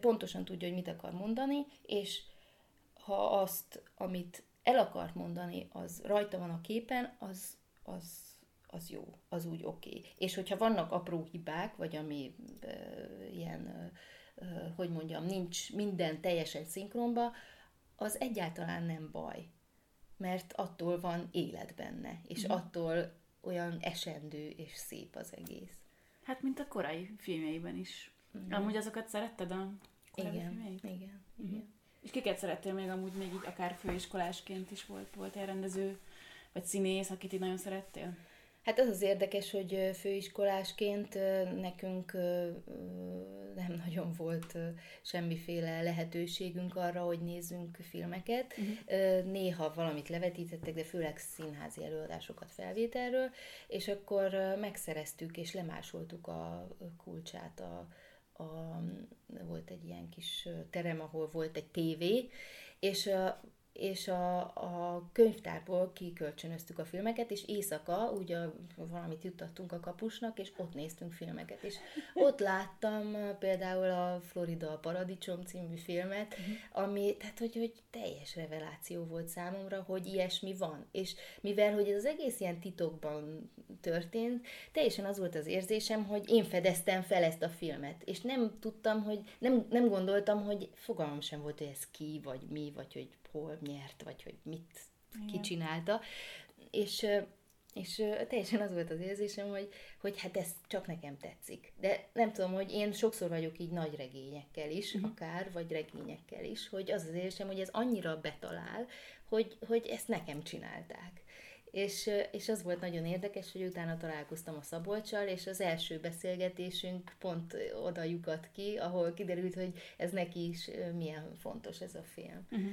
pontosan tudja, hogy mit akar mondani, és ha azt, amit el akart mondani, az rajta van a képen, az, az az jó, az úgy oké. Okay. És hogyha vannak apró hibák, vagy ami e, ilyen, e, hogy mondjam, nincs minden teljesen szinkronba, az egyáltalán nem baj. Mert attól van élet benne, és mm. attól olyan esendő és szép az egész. Hát, mint a korai filmjeiben is. Mm. Amúgy azokat szeretted a korai igen, filmjeit? Igen, mm. igen. És kiket szerettél még amúgy még így akár főiskolásként is volt, volt rendező, vagy színész, akit így nagyon szerettél? Hát az az érdekes, hogy főiskolásként nekünk nem nagyon volt semmiféle lehetőségünk arra, hogy nézzünk filmeket. Uh-huh. Néha valamit levetítettek, de főleg színházi előadásokat felvételről, és akkor megszereztük és lemásoltuk a kulcsát a, a, volt egy ilyen kis terem, ahol volt egy tévé, és és a, a könyvtárból kikölcsönöztük a filmeket, és éjszaka úgy a, valamit juttattunk a kapusnak, és ott néztünk filmeket. És ott láttam például a Florida a Paradicsom című filmet, ami, tehát hogy, hogy teljes reveláció volt számomra, hogy ilyesmi van. És mivel, hogy ez az egész ilyen titokban történt, teljesen az volt az érzésem, hogy én fedeztem fel ezt a filmet, és nem tudtam, hogy, nem, nem gondoltam, hogy fogalmam sem volt, hogy ez ki, vagy mi, vagy hogy hol nyert, vagy hogy mit kicsinálta. És, és teljesen az volt az érzésem, hogy, hogy hát ez csak nekem tetszik. De nem tudom, hogy én sokszor vagyok így nagy regényekkel is, uh-huh. akár, vagy regényekkel is, hogy az az érzésem, hogy ez annyira betalál, hogy, hogy ezt nekem csinálták. És, és az volt nagyon érdekes, hogy utána találkoztam a Szabolcsal, és az első beszélgetésünk pont oda lyukat ki, ahol kiderült, hogy ez neki is milyen fontos ez a film. Uh-huh.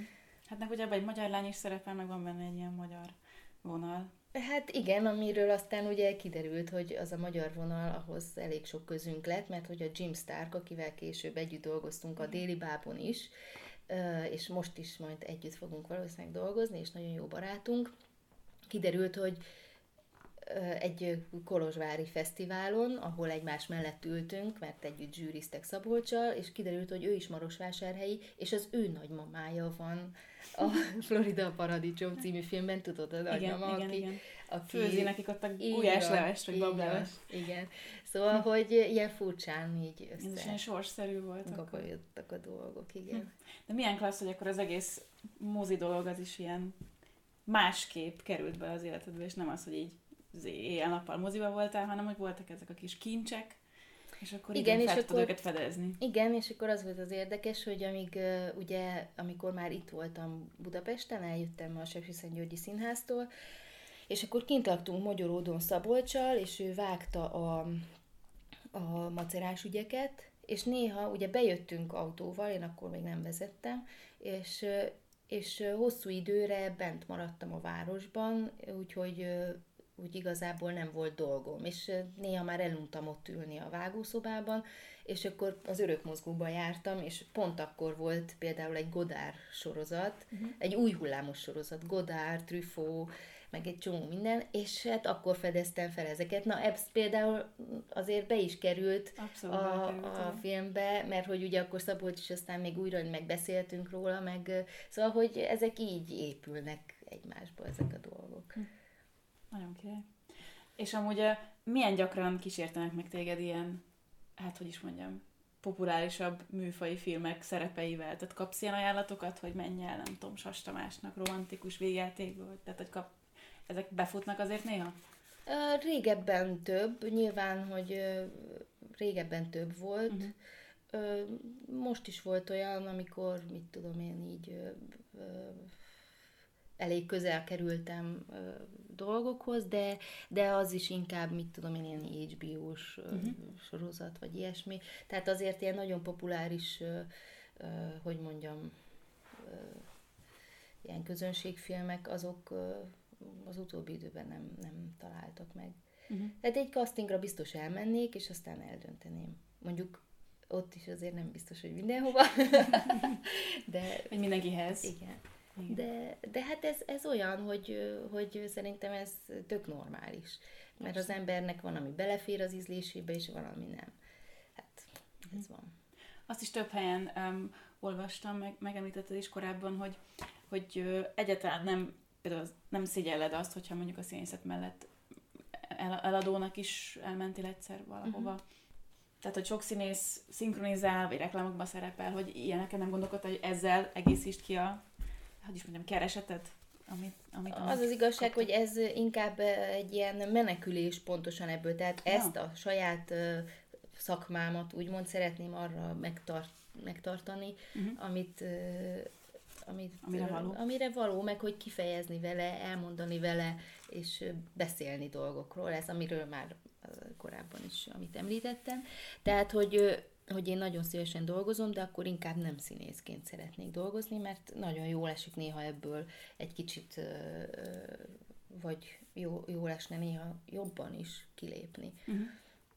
Hát meg ugye egy magyar lány is szerepel, meg van benne egy ilyen magyar vonal. Hát igen, amiről aztán ugye kiderült, hogy az a magyar vonal, ahhoz elég sok közünk lett, mert hogy a Jim Stark, akivel később együtt dolgoztunk a Déli Bábon is, és most is majd együtt fogunk valószínűleg dolgozni, és nagyon jó barátunk, kiderült, hogy egy kolozsvári fesztiválon, ahol egymás mellett ültünk, mert együtt zsűriztek Szabolcsal, és kiderült, hogy ő is Marosvásárhelyi, és az ő nagymamája van a Florida Paradicsom című filmben, tudod, a nagymama, igen, aki, igen. aki... Főzi nekik ott a gulyáslevest, vagy bableves. Igen. Szóval, hogy ilyen furcsán így össze... Ez ilyen sorszerű volt. Gabajodtak a dolgok, igen. Hm. De milyen klassz, hogy akkor az egész mozi dolog az is ilyen másképp került be az életedbe, és nem az, hogy így éjjel-nappal moziba voltál, hanem hogy voltak ezek a kis kincsek, és akkor igen, és akkor, őket fedezni. Igen, és akkor az volt az érdekes, hogy amíg uh, ugye, amikor már itt voltam Budapesten, eljöttem a Sepsiszentgyörgyi Színháztól, és akkor kint laktunk Magyaródon Szabolcsal, és ő vágta a, a macerás ügyeket, és néha ugye bejöttünk autóval, én akkor még nem vezettem, és és hosszú időre bent maradtam a városban, úgyhogy úgy igazából nem volt dolgom, és néha már eluntam ott ülni a vágószobában, és akkor az örökmozgóba jártam, és pont akkor volt például egy Godár sorozat, uh-huh. egy új hullámos sorozat, Godár, Truffaut, meg egy csomó minden, és hát akkor fedeztem fel ezeket. Na, ez például azért be is került a, a filmbe, mert hogy ugye akkor Szabolcs is aztán még újra megbeszéltünk róla, meg szóval, hogy ezek így épülnek egymásba ezek a dolgok. Hm. Nagyon király. És amúgy milyen gyakran kísértenek meg téged ilyen, hát hogy is mondjam, populárisabb műfai filmek szerepeivel? Tehát kapsz ilyen ajánlatokat, hogy menj el, nem tudom, Sas Tamásnak romantikus végjátékból? Tehát, hogy kap, ezek befutnak azért néha? Régebben több, nyilván, hogy régebben több volt. Uh-huh. Most is volt olyan, amikor, mit tudom én, így elég közel kerültem ö, dolgokhoz, de, de az is inkább, mit tudom én, ilyen HBO-s uh-huh. sorozat, vagy ilyesmi. Tehát azért ilyen nagyon populáris, ö, ö, hogy mondjam, ö, ilyen közönségfilmek, azok ö, az utóbbi időben nem, nem találtak meg. Uh-huh. Tehát egy castingra biztos elmennék, és aztán eldönteném. Mondjuk ott is azért nem biztos, hogy mindenhova. de... Hogy mindenkihez. Igen. Igen. De, de hát ez, ez olyan, hogy, hogy szerintem ez tök normális. Mert az embernek van, ami belefér az ízlésébe, és van, ami nem. Hát ez uh-huh. van. Azt is több helyen um, olvastam, meg, megemlítetted is korábban, hogy, hogy uh, egyáltalán nem, például nem szégyelled azt, hogyha mondjuk a színészet mellett el, eladónak is elmentél egyszer valahova. Uh-huh. Tehát, hogy sok színész szinkronizál, vagy reklámokban szerepel, hogy ilyeneken nem gondolkodtál, hogy ezzel egészítsd ki a, hogy is mondjam, keresetet? Amit, amit, amit az az igazság, kaptad. hogy ez inkább egy ilyen menekülés pontosan ebből, tehát ja. ezt a saját szakmámat úgymond szeretném arra megtart, megtartani, uh-huh. amit, amit, amire való. amire való, meg hogy kifejezni vele, elmondani vele, és beszélni dolgokról, ez amiről már korábban is, amit említettem. Tehát, hogy hogy én nagyon szívesen dolgozom, de akkor inkább nem színészként szeretnék dolgozni, mert nagyon jól esik néha ebből egy kicsit, vagy jó, jó esne néha jobban is kilépni, uh-huh.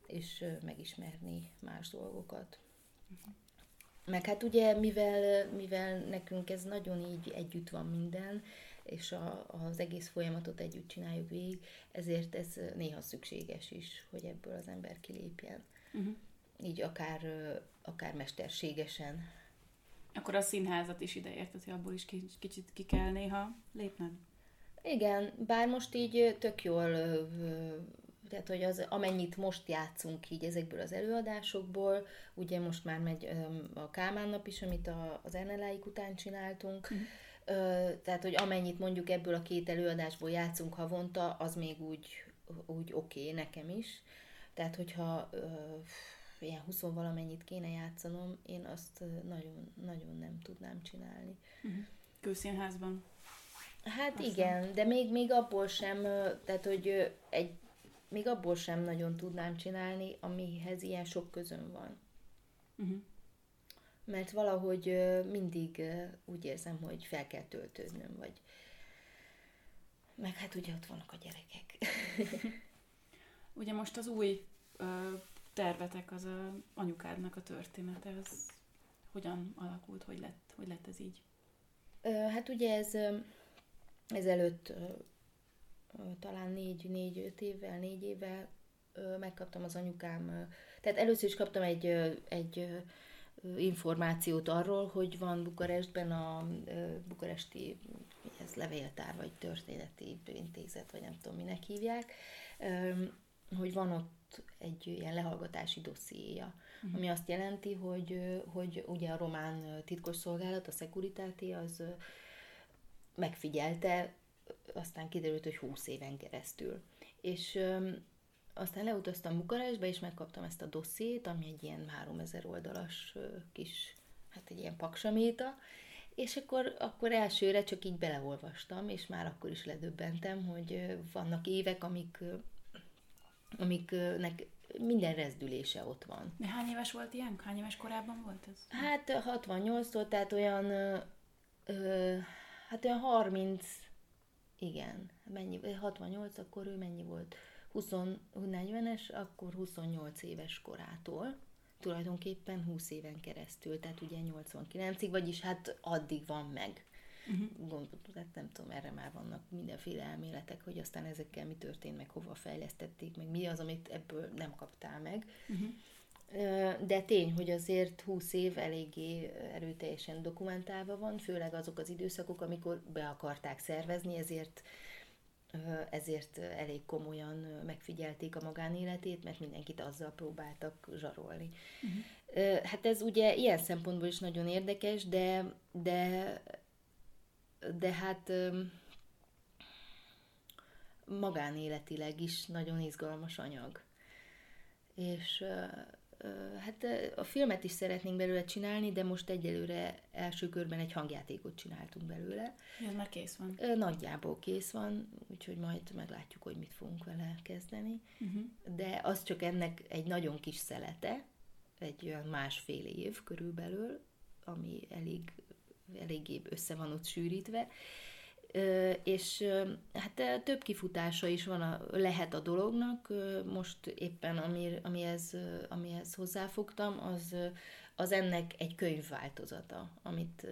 és megismerni más dolgokat. Uh-huh. Meg hát ugye, mivel, mivel nekünk ez nagyon így együtt van minden, és a, az egész folyamatot együtt csináljuk végig, ezért ez néha szükséges is, hogy ebből az ember kilépjen. Uh-huh. Így akár, akár mesterségesen. Akkor a színházat is ideérted, hogy abból is kicsit ki kell néha lépned? Igen, bár most így tök jól, tehát hogy az, amennyit most játszunk így ezekből az előadásokból, ugye most már megy a Kálmán nap is, amit a, az Enneláik után csináltunk, uh-huh tehát, hogy amennyit mondjuk ebből a két előadásból játszunk havonta, az még úgy, úgy oké okay, nekem is. Tehát, hogyha ilyen 20 valamennyit kéne játszanom, én azt nagyon, nagyon nem tudnám csinálni. Uh-huh. Külszínházban? Hát Aztán. igen, de még, még abból sem, tehát, hogy egy, még abból sem nagyon tudnám csinálni, amihez ilyen sok közön van. Uh-huh mert valahogy mindig úgy érzem, hogy fel kell töltődnöm, vagy meg hát ugye ott vannak a gyerekek. ugye most az új tervetek, az a anyukádnak a története, az hogyan alakult, hogy lett, hogy lett ez így? Hát ugye ez ezelőtt ö, talán négy-négy-öt évvel, négy évvel megkaptam az anyukám, tehát először is kaptam egy, egy információt arról, hogy van Bukarestben a bukaresti ez levéltár, vagy történeti intézet, vagy nem tudom, minek hívják, hogy van ott egy ilyen lehallgatási dossziéja, uh-huh. ami azt jelenti, hogy, hogy ugye a román titkosszolgálat, a Securitáti, az megfigyelte, aztán kiderült, hogy 20 éven keresztül. És aztán leutaztam Bukarestbe, és megkaptam ezt a dossziét, ami egy ilyen 3000 oldalas kis, hát egy ilyen paksaméta, és akkor, akkor elsőre csak így beleolvastam, és már akkor is ledöbbentem, hogy vannak évek, amik, amiknek minden rezdülése ott van. De hány éves volt ilyen? Hány éves korában volt ez? Hát 68-tól, tehát olyan, ö, hát olyan 30, igen, mennyi, 68, akkor ő mennyi volt? 20, 40-es, akkor 28 éves korától, tulajdonképpen 20 éven keresztül, tehát ugye 89-ig, vagyis hát addig van meg. Uh-huh. Gondolom, hát nem tudom, erre már vannak mindenféle elméletek, hogy aztán ezekkel mi történt, meg hova fejlesztették, meg mi az, amit ebből nem kaptál meg. Uh-huh. De tény, hogy azért 20 év eléggé erőteljesen dokumentálva van, főleg azok az időszakok, amikor be akarták szervezni, ezért ezért elég komolyan megfigyelték a magánéletét, mert mindenkit azzal próbáltak zsarolni. Uh-huh. Hát ez ugye ilyen szempontból is nagyon érdekes, de, de, de hát magánéletileg is nagyon izgalmas anyag. És hát a filmet is szeretnénk belőle csinálni, de most egyelőre első körben egy hangjátékot csináltunk belőle. Ja, már kész van. Nagyjából kész van, úgyhogy majd meglátjuk, hogy mit fogunk vele kezdeni. Uh-huh. De az csak ennek egy nagyon kis szelete, egy olyan másfél év körülbelül, ami elég, eléggé össze van ott sűrítve. és hát több kifutása is van a, lehet a dolognak. Most éppen ami, amihez, amihez hozzáfogtam, az, az ennek egy könyvváltozata, amit,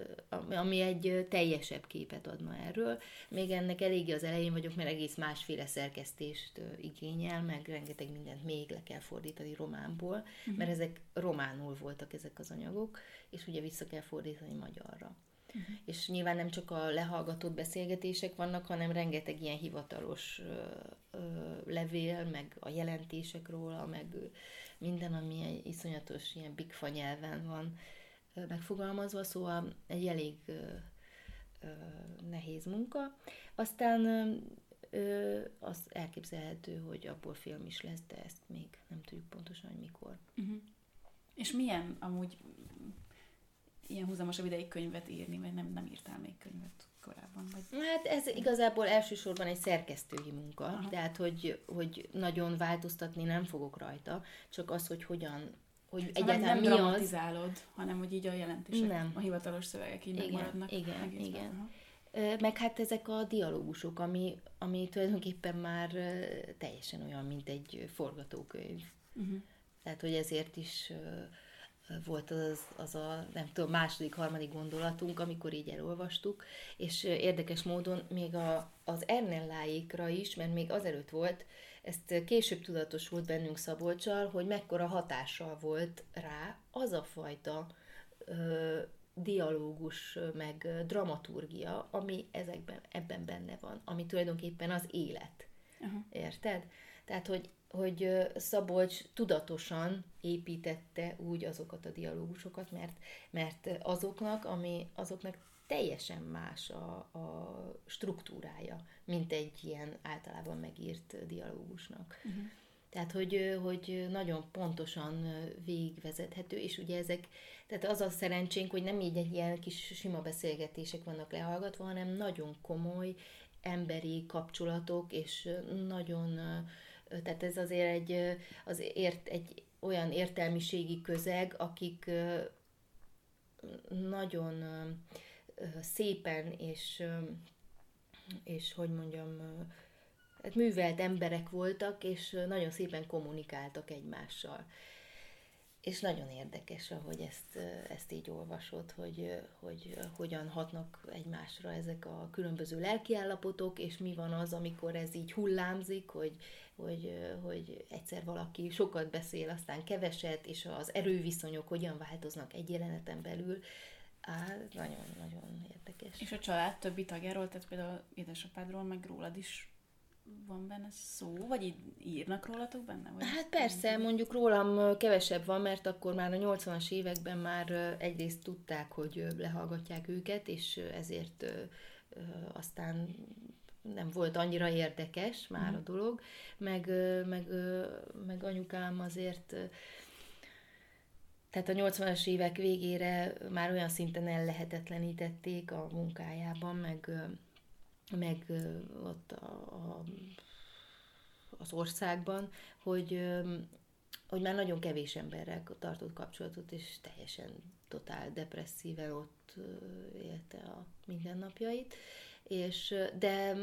ami egy teljesebb képet adna erről. Még ennek eléggé az elején vagyok, mert egész másféle szerkesztést igényel, meg rengeteg mindent még le kell fordítani románból, uh-huh. mert ezek románul voltak ezek az anyagok, és ugye vissza kell fordítani magyarra. Uh-huh. És nyilván nem csak a lehallgatott beszélgetések vannak, hanem rengeteg ilyen hivatalos ö, ö, levél, meg a jelentések róla, meg minden, ami egy iszonyatos ilyen bigfa nyelven van ö, megfogalmazva, szóval egy elég ö, ö, nehéz munka. Aztán ö, az elképzelhető, hogy abból film is lesz, de ezt még nem tudjuk pontosan, hogy mikor. Uh-huh. És milyen amúgy ilyen húzamosabb ideig könyvet írni, vagy nem, nem írtál még könyvet korábban? Vagy... Hát ez igazából elsősorban egy szerkesztői munka, Aha. tehát hogy, hogy nagyon változtatni nem fogok rajta, csak az, hogy hogyan hogy szóval egyáltalán nem mi dramatizálod, az... hanem hogy így a jelentések, nem. a hivatalos szövegek így igen, megmaradnak. Igen, igen. Meg hát ezek a dialógusok, ami, ami tulajdonképpen már teljesen olyan, mint egy forgatókönyv. Uh-huh. Tehát, hogy ezért is volt az, az a, nem tudom, második, harmadik gondolatunk, amikor így elolvastuk, és érdekes módon még a, az Ernelláékra is, mert még azelőtt volt, ezt később tudatos volt bennünk Szabolcsal, hogy mekkora hatással volt rá az a fajta ö, dialógus, meg dramaturgia, ami ezekben, ebben benne van, ami tulajdonképpen az élet. Uh-huh. Érted? Tehát, hogy hogy Szabolcs tudatosan építette úgy azokat a dialógusokat, mert, mert azoknak, ami, azoknak teljesen más a, a struktúrája, mint egy ilyen általában megírt dialógusnak. Uh-huh. Tehát, hogy, hogy nagyon pontosan végigvezethető, és ugye ezek, tehát az a szerencsénk, hogy nem így egy ilyen kis sima beszélgetések vannak lehallgatva, hanem nagyon komoly emberi kapcsolatok, és nagyon tehát ez azért egy, az ért, egy olyan értelmiségi közeg, akik nagyon szépen és, és hogy mondjam, hát művelt emberek voltak, és nagyon szépen kommunikáltak egymással. És nagyon érdekes, ahogy ezt, ezt így olvasod, hogy, hogy hogyan hatnak egymásra ezek a különböző lelkiállapotok, és mi van az, amikor ez így hullámzik, hogy, hogy, hogy egyszer valaki sokat beszél, aztán keveset, és az erőviszonyok hogyan változnak egy jeleneten belül. Nagyon-nagyon érdekes. És a család többi tagjáról, tehát például édesapádról, meg rólad is van benne szó, vagy így írnak rólatok benne? Vagy hát persze, mondjuk rólam kevesebb van, mert akkor már a 80-as években már egyrészt tudták, hogy lehallgatják őket, és ezért aztán nem volt annyira érdekes már a mhm. dolog, meg, meg, meg anyukám azért tehát a 80-as évek végére már olyan szinten ellehetetlenítették a munkájában, meg, meg ott a, a, az országban, hogy, hogy már nagyon kevés emberrel tartott kapcsolatot, és teljesen totál depresszíven ott élte a mindennapjait. És, de,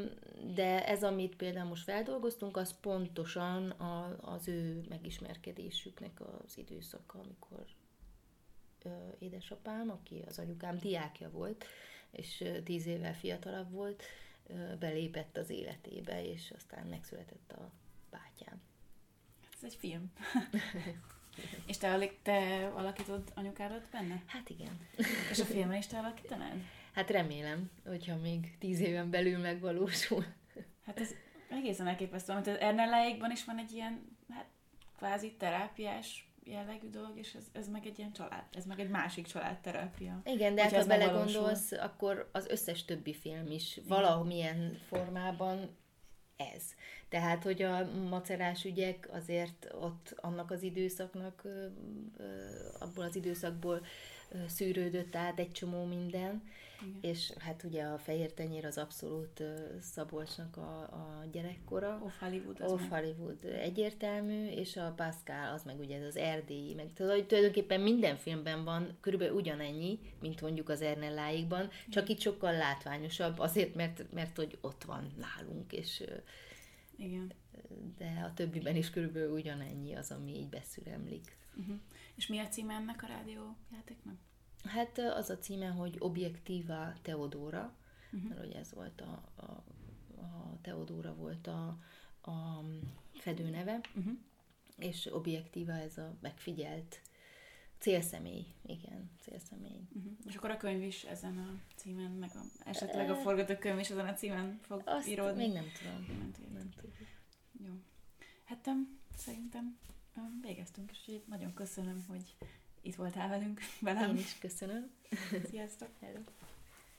de ez, amit például most feldolgoztunk, az pontosan a, az ő megismerkedésüknek az időszaka, amikor ö, édesapám, aki az anyukám diákja volt, és tíz évvel fiatalabb volt, ö, belépett az életébe, és aztán megszületett a bátyám. Ez egy film. és te, te alakítod anyukádat benne? Hát igen. És a filmen is te alakítanád? Hát remélem, hogyha még tíz éven belül megvalósul. Hát ez egészen elképesztő, amit az Ernelláékban is van egy ilyen, hát kvázi terápiás jellegű dolog, és ez, ez meg egy ilyen család, ez meg egy másik családterápia. Igen, de hát ha belegondolsz, akkor az összes többi film is valamilyen formában ez. Tehát, hogy a macerás ügyek azért ott annak az időszaknak, abból az időszakból szűrődött át egy csomó minden, Igen. és hát ugye a fehér tenyér az abszolút Szabolcsnak a, a gyerekkora. Off Hollywood az Off meg. Hollywood egyértelmű, és a Pascal az meg ugye ez az erdélyi, meg tudod, tulajdonképpen minden filmben van körülbelül ugyanennyi, mint mondjuk az Ernelláikban, csak itt sokkal látványosabb, azért, mert, mert hogy ott van nálunk, és Igen. de a többiben is körülbelül ugyanennyi az, ami így beszüremlik. Uh-huh. És mi a címe ennek a rádiójátéknak? Hát az a címe, hogy Objektíva Teodóra, Mhm. uh-huh. mert hogy ez volt a, a, a Teodóra volt a, a fedőneve, Uh-huh. és Objektíva ez a megfigyelt célszemély, igen, célszemély. Uh-huh. És akkor a könyv is ezen a címen, meg a, esetleg a forgatókönyv is ezen a címen fog Azt íródni. még nem tudom. Nem tudjuk. Nem tudjuk. Jó. Hát szerintem végeztünk, és így nagyon köszönöm, hogy itt voltál velünk, velem. Én is köszönöm. Sziasztok! Hello.